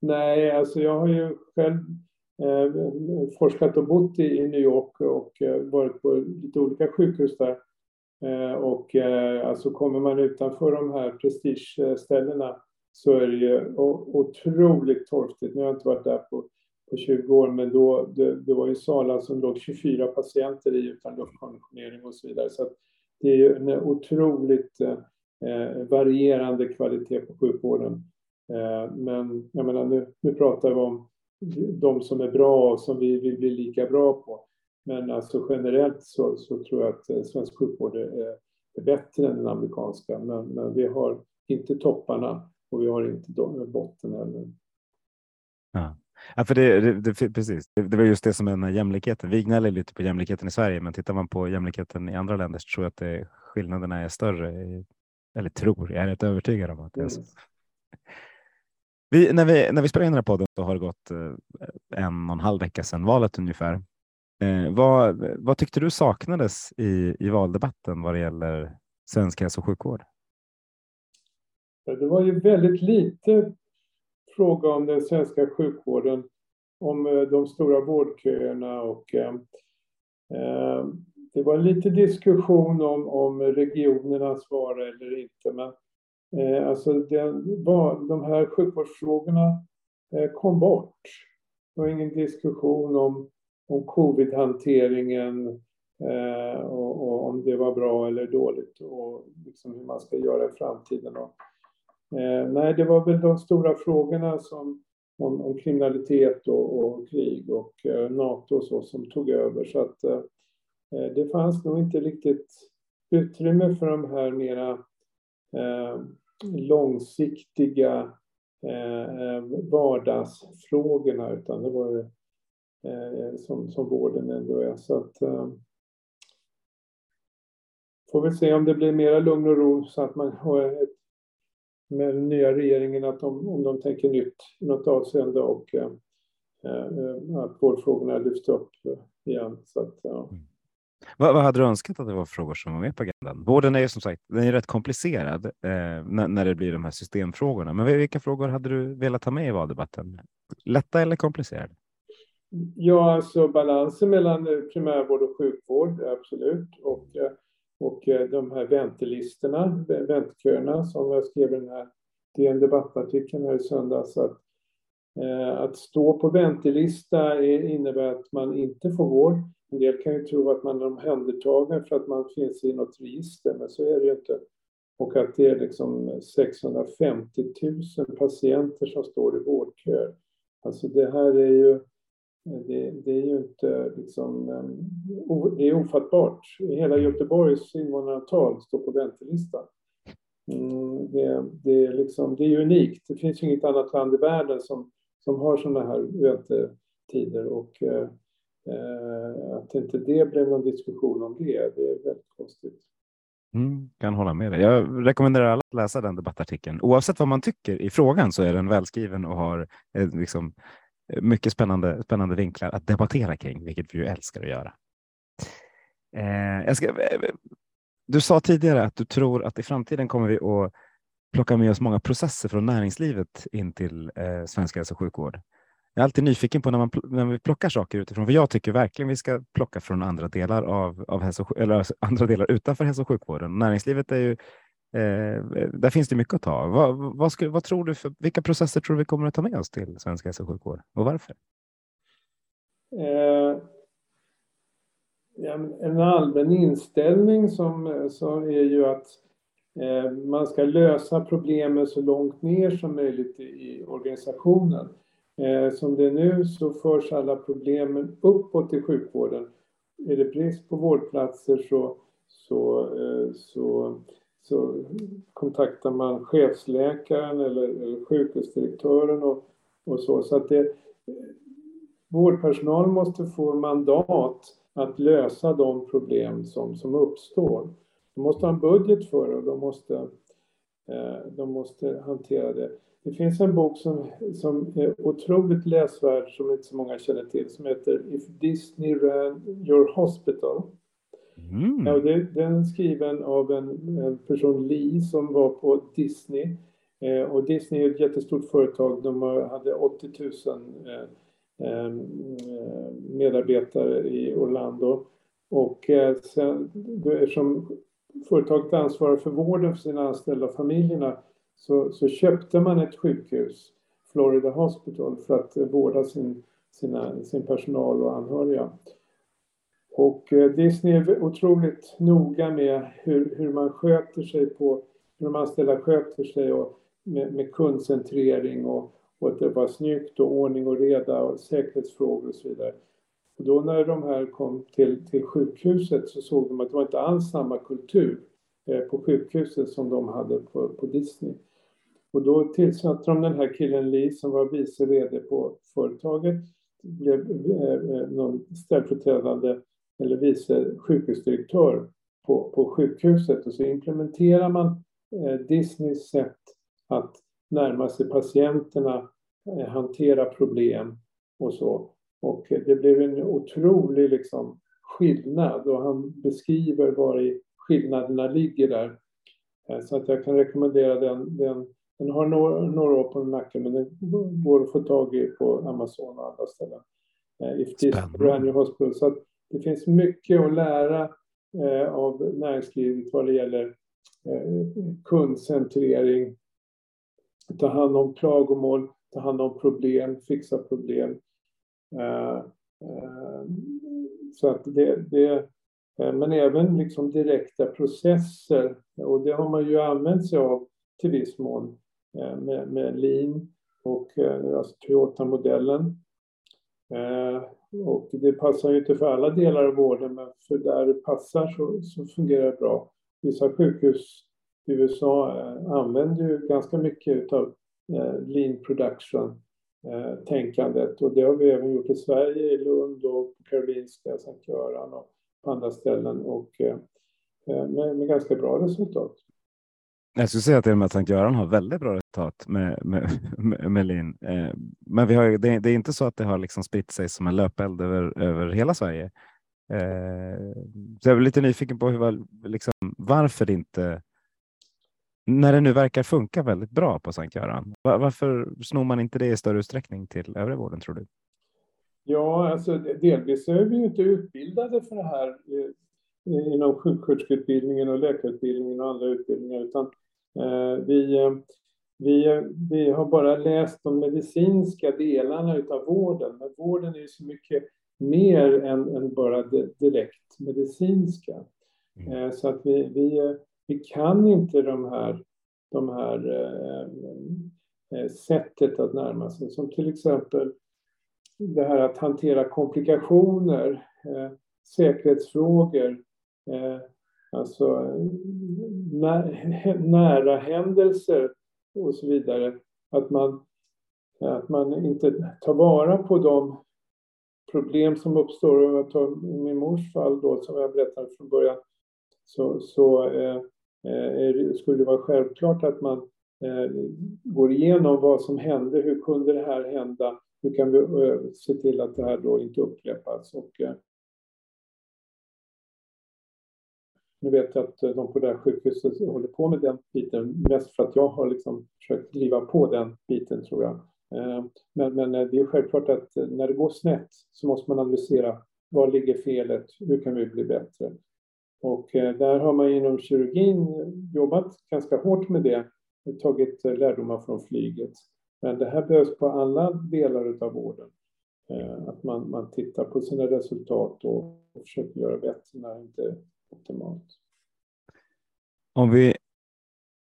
[SPEAKER 2] Nej, alltså jag har ju själv eh, forskat och bott i, i New York och eh, varit på lite olika sjukhus där. Eh, och eh, alltså kommer man utanför de här prestigeställena så är det ju otroligt torftigt. Nu har jag inte varit där på på 20 år, men då, det, det var ju salar som låg 24 patienter i utan luftkonditionering och så vidare. Så det är ju en otroligt eh, eh, varierande kvalitet på sjukvården. Eh, men jag menar, nu, nu pratar vi om de som är bra och som vi vill bli lika bra på. Men alltså generellt så, så tror jag att eh, svensk sjukvård är, är bättre än den amerikanska. Men, men, vi har inte topparna och vi har inte botten heller.
[SPEAKER 1] Ja. Ja, för det, det, det, precis. Det, det var just det som är den här jämlikheten. Vi gnäller lite på jämlikheten i Sverige, men tittar man på jämlikheten i andra länder så tror jag att det, skillnaderna är större. Eller tror, jag är rätt övertygad om att det är så. Vi, när, vi, när vi spelar in den här podden så har det gått eh, en och en halv vecka sedan valet ungefär. Eh, vad, vad tyckte du saknades i, i valdebatten vad det gäller svensk hälso och sjukvård?
[SPEAKER 2] Det var ju väldigt lite fråga om den svenska sjukvården, om eh, de stora vårdköerna och eh, eh, det var lite diskussion om, om regionernas vara eller inte, men eh, alltså den, var, de här sjukvårdsfrågorna eh, kom bort. Det var ingen diskussion om, om covid-hanteringen eh, och, och, om det var bra eller dåligt och liksom hur man ska göra i framtiden. Och, Eh, nej, det var väl de stora frågorna som, om, om kriminalitet och, och, krig och eh, NATO och så som tog över. Så att eh, eh det fanns nog inte riktigt utrymme för de här mera eh, långsiktiga eh, eh vardagsfrågorna utan det var ju Eh, som, som vården ändå är. Så att, eh, får vi se om det blir mera lugn och ro så att man har ett med den nya regeringen att de, om de tänker nytt i något avseende och eh, eh att vårdfrågorna lyfts upp igen. Så att, ja.
[SPEAKER 1] Mm. Vad, vad, hade du önskat att det var frågor som var med på agendan? Vården är ju som sagt den är rätt komplicerad eh, när, när, det blir de här systemfrågorna. Men vilka frågor hade du velat ta med i valdebatten? Lätta eller komplicerade?
[SPEAKER 2] Ja, alltså balansen mellan eh, primärvård och sjukvård, absolut. Och eh, och eh, de här väntelistorna, väntköerna som jag skrev i den här DN Debattartikeln här i söndags. Att, att stå på väntelista innebär att man inte får vård. En del kan ju tro att man är omhändertagen för att man finns i något register, men så är det ju inte. Och att det är liksom 650 000 patienter som står i vårdköer. Alltså det här är ju det, det, är ju inte liksom, ehm, det är ofattbart. Hela Göteborgs invånarantal står på väntelistan. Mm, det, det, är liksom, det är unikt. Det finns ju inget annat land i världen som, som har sådana här väntetider och eh, eh, att inte det blev någon diskussion om det, det är väldigt konstigt.
[SPEAKER 1] Mm, kan hålla med dig. Jag rekommenderar alla att läsa den debattartikeln. Oavsett vad man tycker i frågan så är den välskriven och har eh, liksom, mycket spännande, spännande vinklar att debattera kring, vilket vi ju älskar att göra. Eh, ska, eh, du sa tidigare att du tror att i framtiden kommer vi att plocka med oss många processer från näringslivet in till eh, svensk hälso och sjukvård. Jag är alltid nyfiken på när, man, när vi plockar saker utifrån, för jag tycker verkligen vi ska plocka från andra delar av, av hälso, eller alltså andra delar utanför hälso och sjukvården. Näringslivet är ju Eh, där finns det mycket att ta. Vad, vad, skulle, vad tror du för, vilka processer tror du vi kommer att ta med oss till svensk hälso och sjukvård och varför?
[SPEAKER 2] Eh, en allmän inställning som, eh, som är ju att eh, man ska lösa problemen så långt ner som möjligt i organisationen. Eh, som det är nu så förs alla problemen uppåt i sjukvården. Är det brist på vårdplatser så, så, eh, så, så kontaktar man chefsläkaren eller, eller sjukhusdirektören och, och så. så att det, vårdpersonal måste få mandat att lösa de problem som, som uppstår. De måste ha en budget för det och de måste, eh, de måste hantera det. Det finns en bok som, som är otroligt läsvärd som inte så många känner till som heter If Disney ran your hospital. Mm. Ja, det, den är skriven av en, en, person, Lee, som var på Disney. Eh, och Disney är ett jättestort företag. De hade 80 000 eh, Eh, medarbetare i Orlando. Och eh, sen, eftersom företaget ansvarar för vården för sina anställda och familjerna så, så köpte man ett sjukhus, Florida Hospital, för att vårda sin, sina, sin personal och anhöriga. Och eh, Disney är otroligt noga med hur, hur man sköter sig på, hur de anställda sköter sig och med, med kundcentrering och och att det var snyggt och ordning och reda och säkerhetsfrågor och så vidare. Och då när de här kom till, till sjukhuset så såg de att det var inte alls samma kultur eh, på sjukhuset som de hade på, på Disney. Och då tillsatte de den här killen Lee som var vice vd på företaget, blev eh, eh någon ställföreträdande eller vice sjukhusdirektör på, på sjukhuset och så implementerar man eh, Disneys sätt att närma sig patienterna, eh, hantera problem och så. Och det blev en otrolig liksom, skillnad och han beskriver var i skillnaderna ligger där. Eh, så att jag kan rekommendera den. Den, den har några, några år på nacken men den går att få tag i på Amazon och andra ställen. If this brand hospital. Så att det finns mycket att lära eh, av näringslivet vad det gäller eh, kundcentrering, ta hand om klagomål, ta hand om problem, fixa problem. Eh, eh, så att det, det eh, men även liksom direkta processer och det har man ju använt sig av till viss mån eh, med, med Lean och alltså Toyota-modellen. Och det passar ju inte för alla delar av vården men för där det passar så, så fungerar det bra. Vissa sjukhus i USA eh, använder ju ganska mycket av eh, lean production-tänkandet. Eh, och det har vi även gjort i Sverige, i Lund och på Karolinska, Sankt Göran och på andra ställen och med, med ganska bra resultat.
[SPEAKER 1] Jag skulle säga till och med att Sankt Göran har väldigt bra resultat med, med, med, med Lin. Eh, men vi har, det, det, är inte så att det har liksom spritt sig som en löpeld över, över hela Sverige. Eh, så jag är lite nyfiken på hur, liksom, varför det inte när det nu verkar funka väldigt bra på Sankt Göran, varför snor man inte det i större utsträckning till övriga vården tror du?
[SPEAKER 2] Ja, alltså delvis är vi ju inte utbildade för det här eh, inom sjuksköterskeutbildningen och läkarutbildningen och andra utbildningar, utan vi, eh, vi, vi har bara läst de medicinska delarna av vården, men vården är ju så mycket mer än, än bara det direkt medicinska. Mm. Så att vi, vi, vi kan inte de här, de här eh, eh, sättet att närma sig, som till exempel det här att hantera komplikationer, eh, säkerhetsfrågor, eh, alltså nära händelser och så vidare. Att man, att man inte tar vara på de problem som uppstår. Om jag tar min mors fall då, som jag berättade från början, så, så eh, Eh, skulle det vara självklart att man eh, går igenom vad som hände, hur kunde det här hända, hur kan vi eh, se till att det här då inte upprepas. Och, eh, nu vet jag att eh, de på det här sjukhuset håller på med den biten, mest för att jag har liksom försökt driva på den biten tror jag. Eh, men, men eh, det är självklart att när det går snett så måste man analysera var ligger felet, hur kan vi bli bättre? Och där har man inom kirurgin jobbat ganska hårt med det, tagit lärdomar från flyget. Men det här behövs på alla delar av vården. Att man, man tittar på sina resultat och försöker göra bättre när det inte optimalt.
[SPEAKER 1] Om vi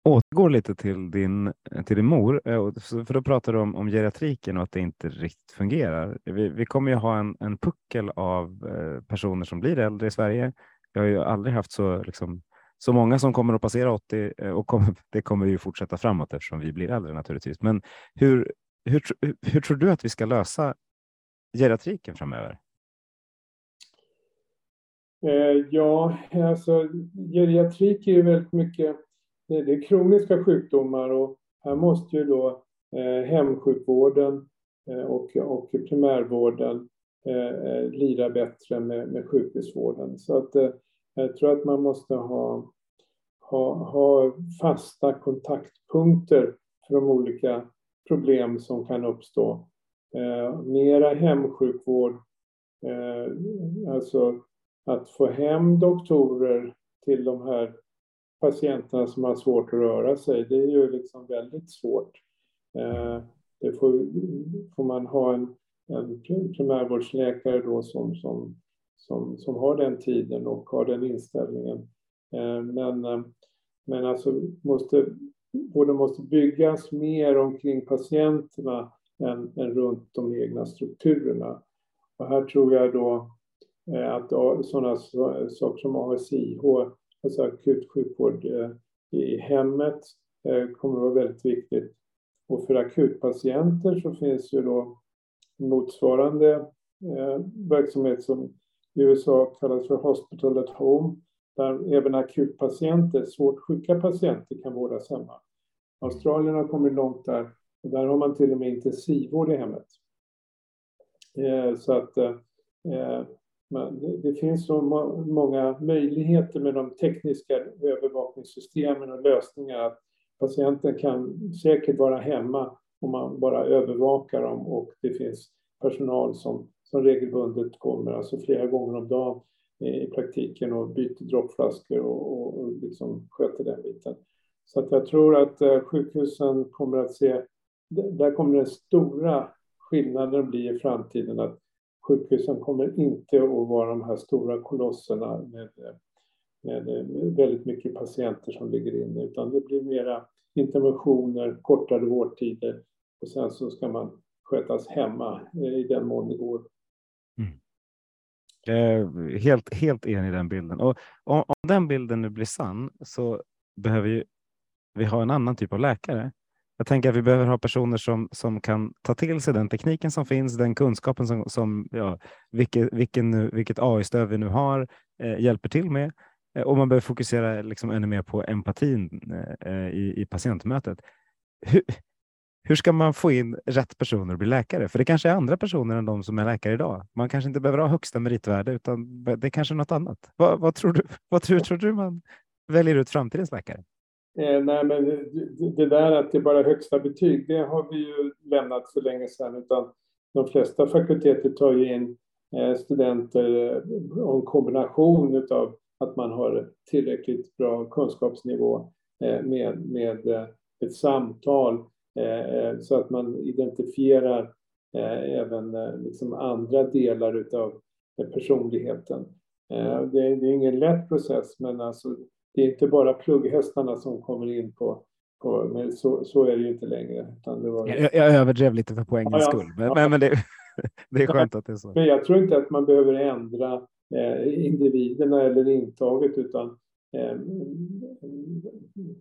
[SPEAKER 1] återgår lite till din, till din mor, eh, för då pratar du om, om geriatriken och att det inte riktigt fungerar. Vi, vi kommer ju ha en, en puckel av eh, personer som blir äldre i Sverige. Jag har ju aldrig haft så, liksom, så många som kommer att passera 80 eh, och kommer, det kommer ju fortsätta framåt eftersom vi blir äldre naturligtvis. Men hur, hur, hur tror du att vi ska lösa geriatriken framöver?
[SPEAKER 2] Eh, ja, alltså geriatrik är ju väldigt mycket det är kroniska sjukdomar och här måste ju då eh, hemsjukvården eh, och, och primärvården eh, eh lira bättre med, med sjukhusvården. Så att eh, jag tror att man måste ha, ha, ha fasta kontaktpunkter för de olika problem som kan uppstå. Eh, mera hemsjukvård, eh, alltså att få hem doktorer till de här patienterna som har svårt att röra sig, det är ju liksom väldigt svårt. Eh, det får, får man ha en, en primärvårdsläkare då som, som, som, som har den tiden och har den inställningen. Eh, men, eh, men alltså måste, vården måste byggas mer omkring patienterna än, än runt de egna strukturerna. Och här tror jag då Eh, att sådana saker som ASIH alltså akut sjukvård eh, i hemmet eh, kommer att vara väldigt viktigt. Och för akutpatienter så finns ju då motsvarande verksamhet som i USA kallas för Hospital at Home, där även akutpatienter, svårt sjuka patienter kan vårdas hemma. Australien har kommit långt där och där har man till och med intensivvård i hemmet. Så att men det finns så många möjligheter med de tekniska övervakningssystemen och lösningar att patienten kan säkert vara hemma om man bara övervakar dem och det finns personal som, som regelbundet kommer, alltså flera gånger om dagen i praktiken och byter droppflaskor och, och, och liksom sköter den biten. Så att jag tror att eh, sjukhusen kommer att se, där kommer den stora skillnaden bli i framtiden, att sjukhusen kommer inte att vara de här stora kolosserna med, med, med väldigt mycket patienter som ligger inne, utan det blir mera interventioner, kortare vårdtider och sen så ska man skötas hemma eh, i den mån det går. Mm.
[SPEAKER 1] Eh, helt, helt enig i den bilden. Och om, om den bilden nu blir sann så behöver ju vi ha en annan typ av läkare jag tänker att vi behöver ha personer som, som kan ta till sig den tekniken som finns, den kunskapen som, som ja, vilket, vilken, vilket AI-stöd vi nu har eh, hjälper till med. Eh, och man behöver fokusera liksom ännu mer på empatin eh, i, i patientmötet. Hur, hur ska man få in rätt personer att bli läkare? För det kanske är andra personer än de som är läkare idag. Man kanske inte behöver ha högsta meritvärde, utan det är kanske något annat. Vad, vad tror du? Vad tror, tror du man väljer ut framtidens läkare?
[SPEAKER 2] Eh, nej, men det där att det bara är högsta betyg, det har vi ju lämnat för länge sedan. Utan de flesta fakulteter tar ju in eh, studenter eh, och en kombination av att man har tillräckligt bra kunskapsnivå eh, med, med eh, ett samtal eh, eh så att man identifierar eh, även liksom andra delar av personligheten. Det är, det är ingen lätt process, men alltså det är inte bara plugghästarna som kommer in på, på men så, så är det ju inte längre. Utan det var...
[SPEAKER 1] jag, jag överdrev lite för poängens ja, skull, men, ja. men det, det, är skönt att det är så.
[SPEAKER 2] Men jag tror inte att man behöver ändra eh, individerna eller intaget, utan eh,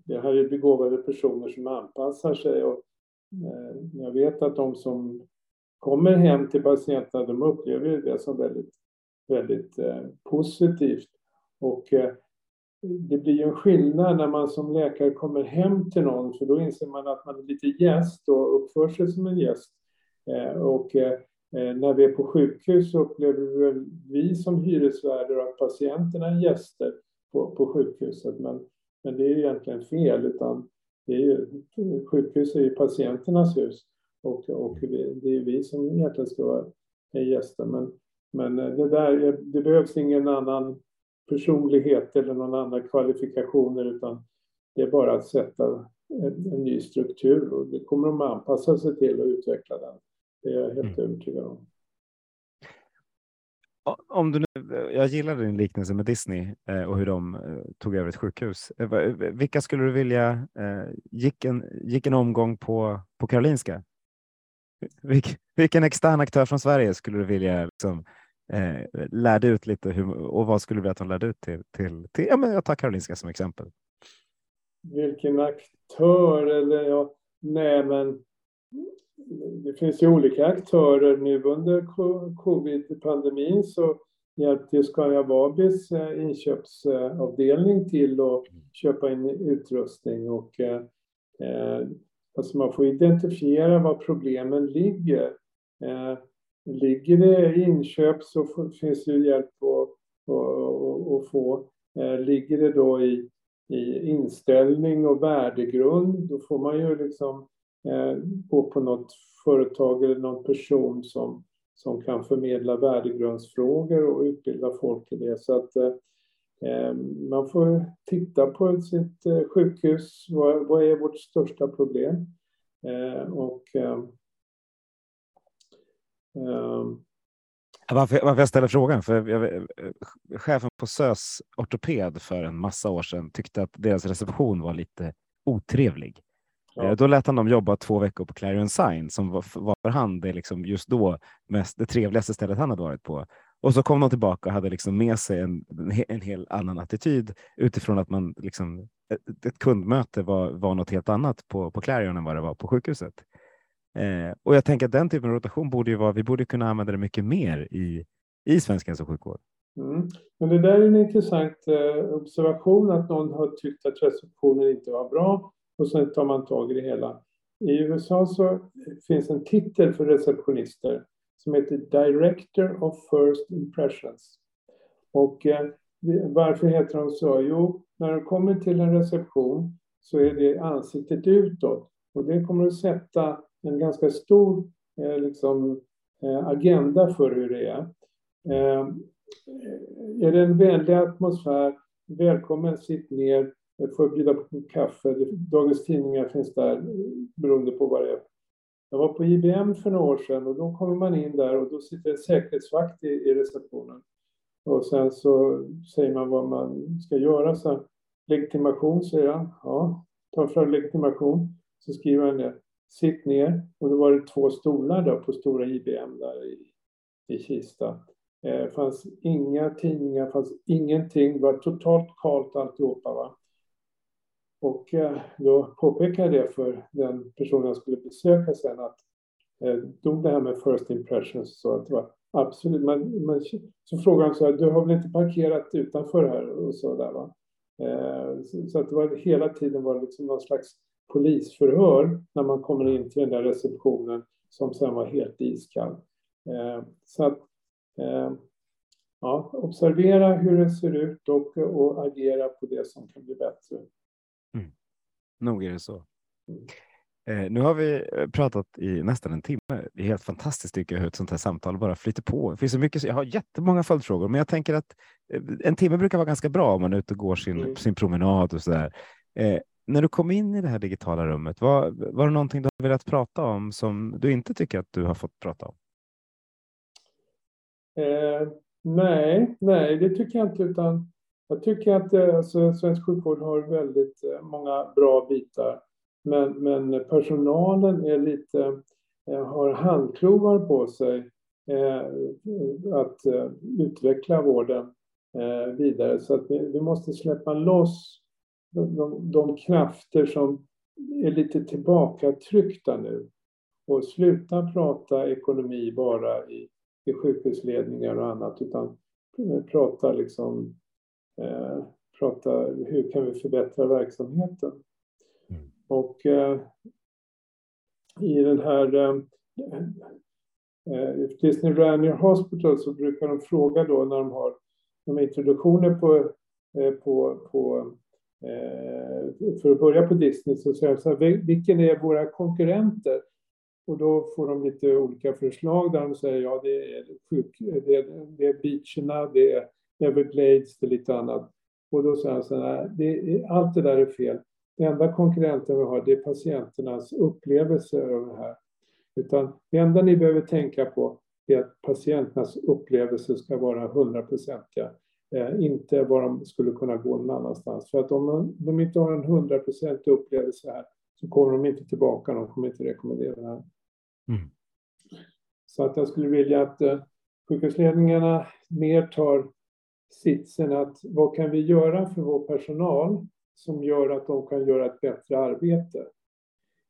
[SPEAKER 2] det här är begåvade personer som anpassar sig. Och, eh, jag vet att de som kommer hem till patienterna, de upplever det som väldigt, väldigt eh, positivt. Och eh, det blir ju en skillnad när man som läkare kommer hem till någon, för då inser man att man är lite gäst och uppför sig som en gäst. Eh, och eh, när vi är på sjukhus så upplever vi som hyresvärdar att patienterna är gäster på, på sjukhuset. Men, men det är egentligen fel, utan det är ju, sjukhus är ju patienternas hus och, och det är vi som egentligen ska vara gäster. Men, men eh, det, där, det behövs ingen annan personlighet eller någon annan kvalifikationer utan det är bara att sätta en, en ny struktur och det kommer de anpassa sig till och utveckla den. Det är jag helt mm. övertygad om.
[SPEAKER 1] Om du nu, jag gillar din liknelse med Disney eh, och hur de eh, tog över ett sjukhus. Eh, vilka skulle du vilja gick en, gick en omgång på, på Karolinska? Vilk, vilken extern aktör från Sverige skulle du vilja liksom, eh, lärde ut lite hur, och vad skulle du vilja att de lärde ut till? till, till ja, men jag tar Karolinska som exempel.
[SPEAKER 2] Vilken aktör eller ja, nej men det finns ju olika aktörer. Nu under covid-pandemin så hjälpte Scania Vabis eh, inköpsavdelning till att köpa in utrustning och eh, eh, alltså man får identifiera var problemen ligger. Eh, ligger det i inköp så finns det hjälp att, få. Eh, ligger det då i, i inställning och värdegrund, då får man ju liksom eh, gå på något företag eller någon person som, som kan förmedla värdegrundsfrågor och utbilda folk i det. Så att eh, eh man får titta på sitt eh, sjukhus. Vad, vad är vårt största problem? Eh, och
[SPEAKER 1] varför, varför jag ställer frågan? För jag, chefen på SÖS ortoped för en massa år sedan tyckte att deras reception var lite otrevlig. Ja. Eh, då lät han dem jobba två veckor på Clarion Sign som var, var för han det liksom just då mest det trevligaste stället han hade varit på. Och så kom de tillbaka och hade liksom med sig en, en hel annan attityd utifrån att man liksom, ett, ett kundmöte var, var något helt annat på, på Clarion än vad det var på sjukhuset. Eh, och jag tänker att den typen av rotation borde ju vara, vi borde kunna använda det mycket mer i, i svensk hälso och sjukvård.
[SPEAKER 2] Mm. Men det där är en intressant eh, observation att någon har tyckt att receptionen inte var bra och sen tar man tag i det hela. I USA så finns en titel för receptionister som heter Director of First Impressions. Och eh, varför heter de så? Jo, när de kommer till en reception så är det ansiktet utåt och det kommer att sätta en ganska stor eh, liksom, eh, agenda för hur det är. Eh, är det en vänlig atmosfär, välkommen, sitt ner, eh, får bjuda på kaffe. Dagens tidningar finns där eh, beroende på vad det är. Jag var på IBM för några år sedan och då kommer man in där och då sitter en säkerhetsvakt i, i receptionen. Och sen så säger man vad man ska göra. Så legitimation, säger han. Ja, ta fram legitimation. Så skriver han det sitt ner. Och då var det två stolar då på stora IBM där i, i Kista. Det eh, fanns inga tidningar, fanns ingenting. Det var totalt kallt alltihopa. Va? Och eh, då påpekade jag det för den personen jag skulle besöka sen att eh, dog det här med first impressions så att det var absolut. Man, man, så frågade han så här, du har väl inte parkerat utanför här och så där va? Eh, så, så, att det var hela tiden var det liksom någon slags polisförhör när man kommer in till den där receptionen som sen var helt iskall. Eh, så att eh, ja, observera hur det ser ut och, och agera på det som kan bli bättre.
[SPEAKER 1] Mm. Nog är det så. Mm. Eh, nu har vi pratat i nästan en timme. Det är helt fantastiskt tycker jag hur ett sånt här samtal bara flyter på. Det finns så mycket, jag har jättemånga följdfrågor, men jag tänker att en timme brukar vara ganska bra om man är ute och går sin, mm. sin promenad och så där. Eh, när du kom in i det här digitala rummet, var, var det någonting du har velat prata om som du inte tycker att du har fått prata om?
[SPEAKER 2] Eh, nej, nej, det tycker jag inte, utan jag tycker att eh, alltså, svensk sjukvård har väldigt eh, många bra bitar, men, men personalen är lite, eh, har handklovar på sig eh, att utveckla vården vidare, så att vi, vi måste släppa loss de, de krafter som är lite tillbakatryckta nu och sluta prata ekonomi bara i, i sjukhusledningar och annat utan prata liksom eh, prata hur kan vi förbättra verksamheten. Mm. Och eh, i den här eh, eh Disney Ranier Hospital så brukar de fråga då när de har de introduktioner på, eh, på, på Eh, Eh, för att börja på Disney så säger jag så här, vilken är våra konkurrenter? Och då får de lite olika förslag där de säger ja det är, sjuk, det är, det är beacherna, det är Everglades, det är lite annat. Och då säger han så här, det, allt det där är fel. Den enda konkurrenten vi har, det är patienternas upplevelse av det här. Utan det enda ni behöver tänka på är att patienternas upplevelse ska vara hundraprocentiga. Eh, inte var de skulle kunna gå någon annanstans. För att om de inte har en hundraprocentig upplevelse här så kommer de inte tillbaka, de kommer inte rekommendera det här. Mm. Så att jag skulle vilja att eh, sjukhusledningarna mer tar sitsen att vad kan vi göra för vår personal som gör att de kan göra ett bättre arbete?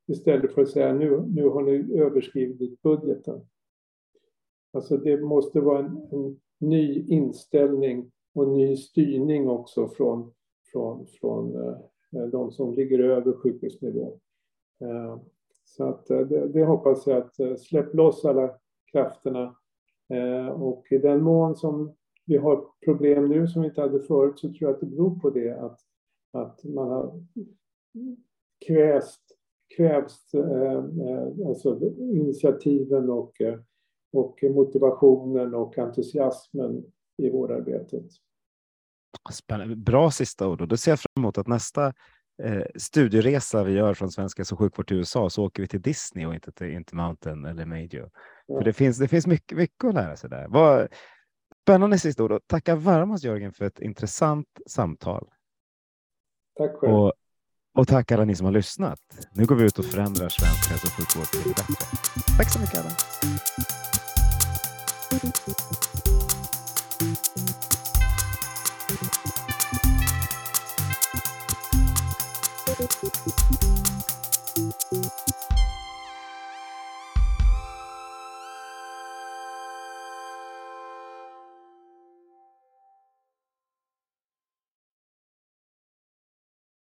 [SPEAKER 2] Istället för att säga nu, nu har ni överskridit budgeten. Alltså det måste vara en, en ny inställning och ny styrning också från, från, från eh, eh, de som ligger över sjukhusnivå. Eh, så att det, det, hoppas jag att släpp loss alla krafterna och i den mån som vi har problem nu som vi inte hade förut så tror jag att det beror på det att, att man har kväst, kvävst eh, alltså initiativen och, och motivationen och entusiasmen i vårdarbetet.
[SPEAKER 1] Spännande. Bra sista ord och då ser jag fram emot att nästa eh, studieresa vi gör från svenska hälso sjukvård till USA så åker vi till Disney och inte till Intermountain eller Major. Ja. För det finns, det finns mycket, mycket att lära sig där. Vad, spännande sista ord och tacka varmast Jörgen för ett intressant samtal.
[SPEAKER 2] Tack själv.
[SPEAKER 1] Och, och tack alla ni som har lyssnat. Nu går vi ut och förändrar svensk hälso och sjukvård till det bättre. Tack så mycket alla.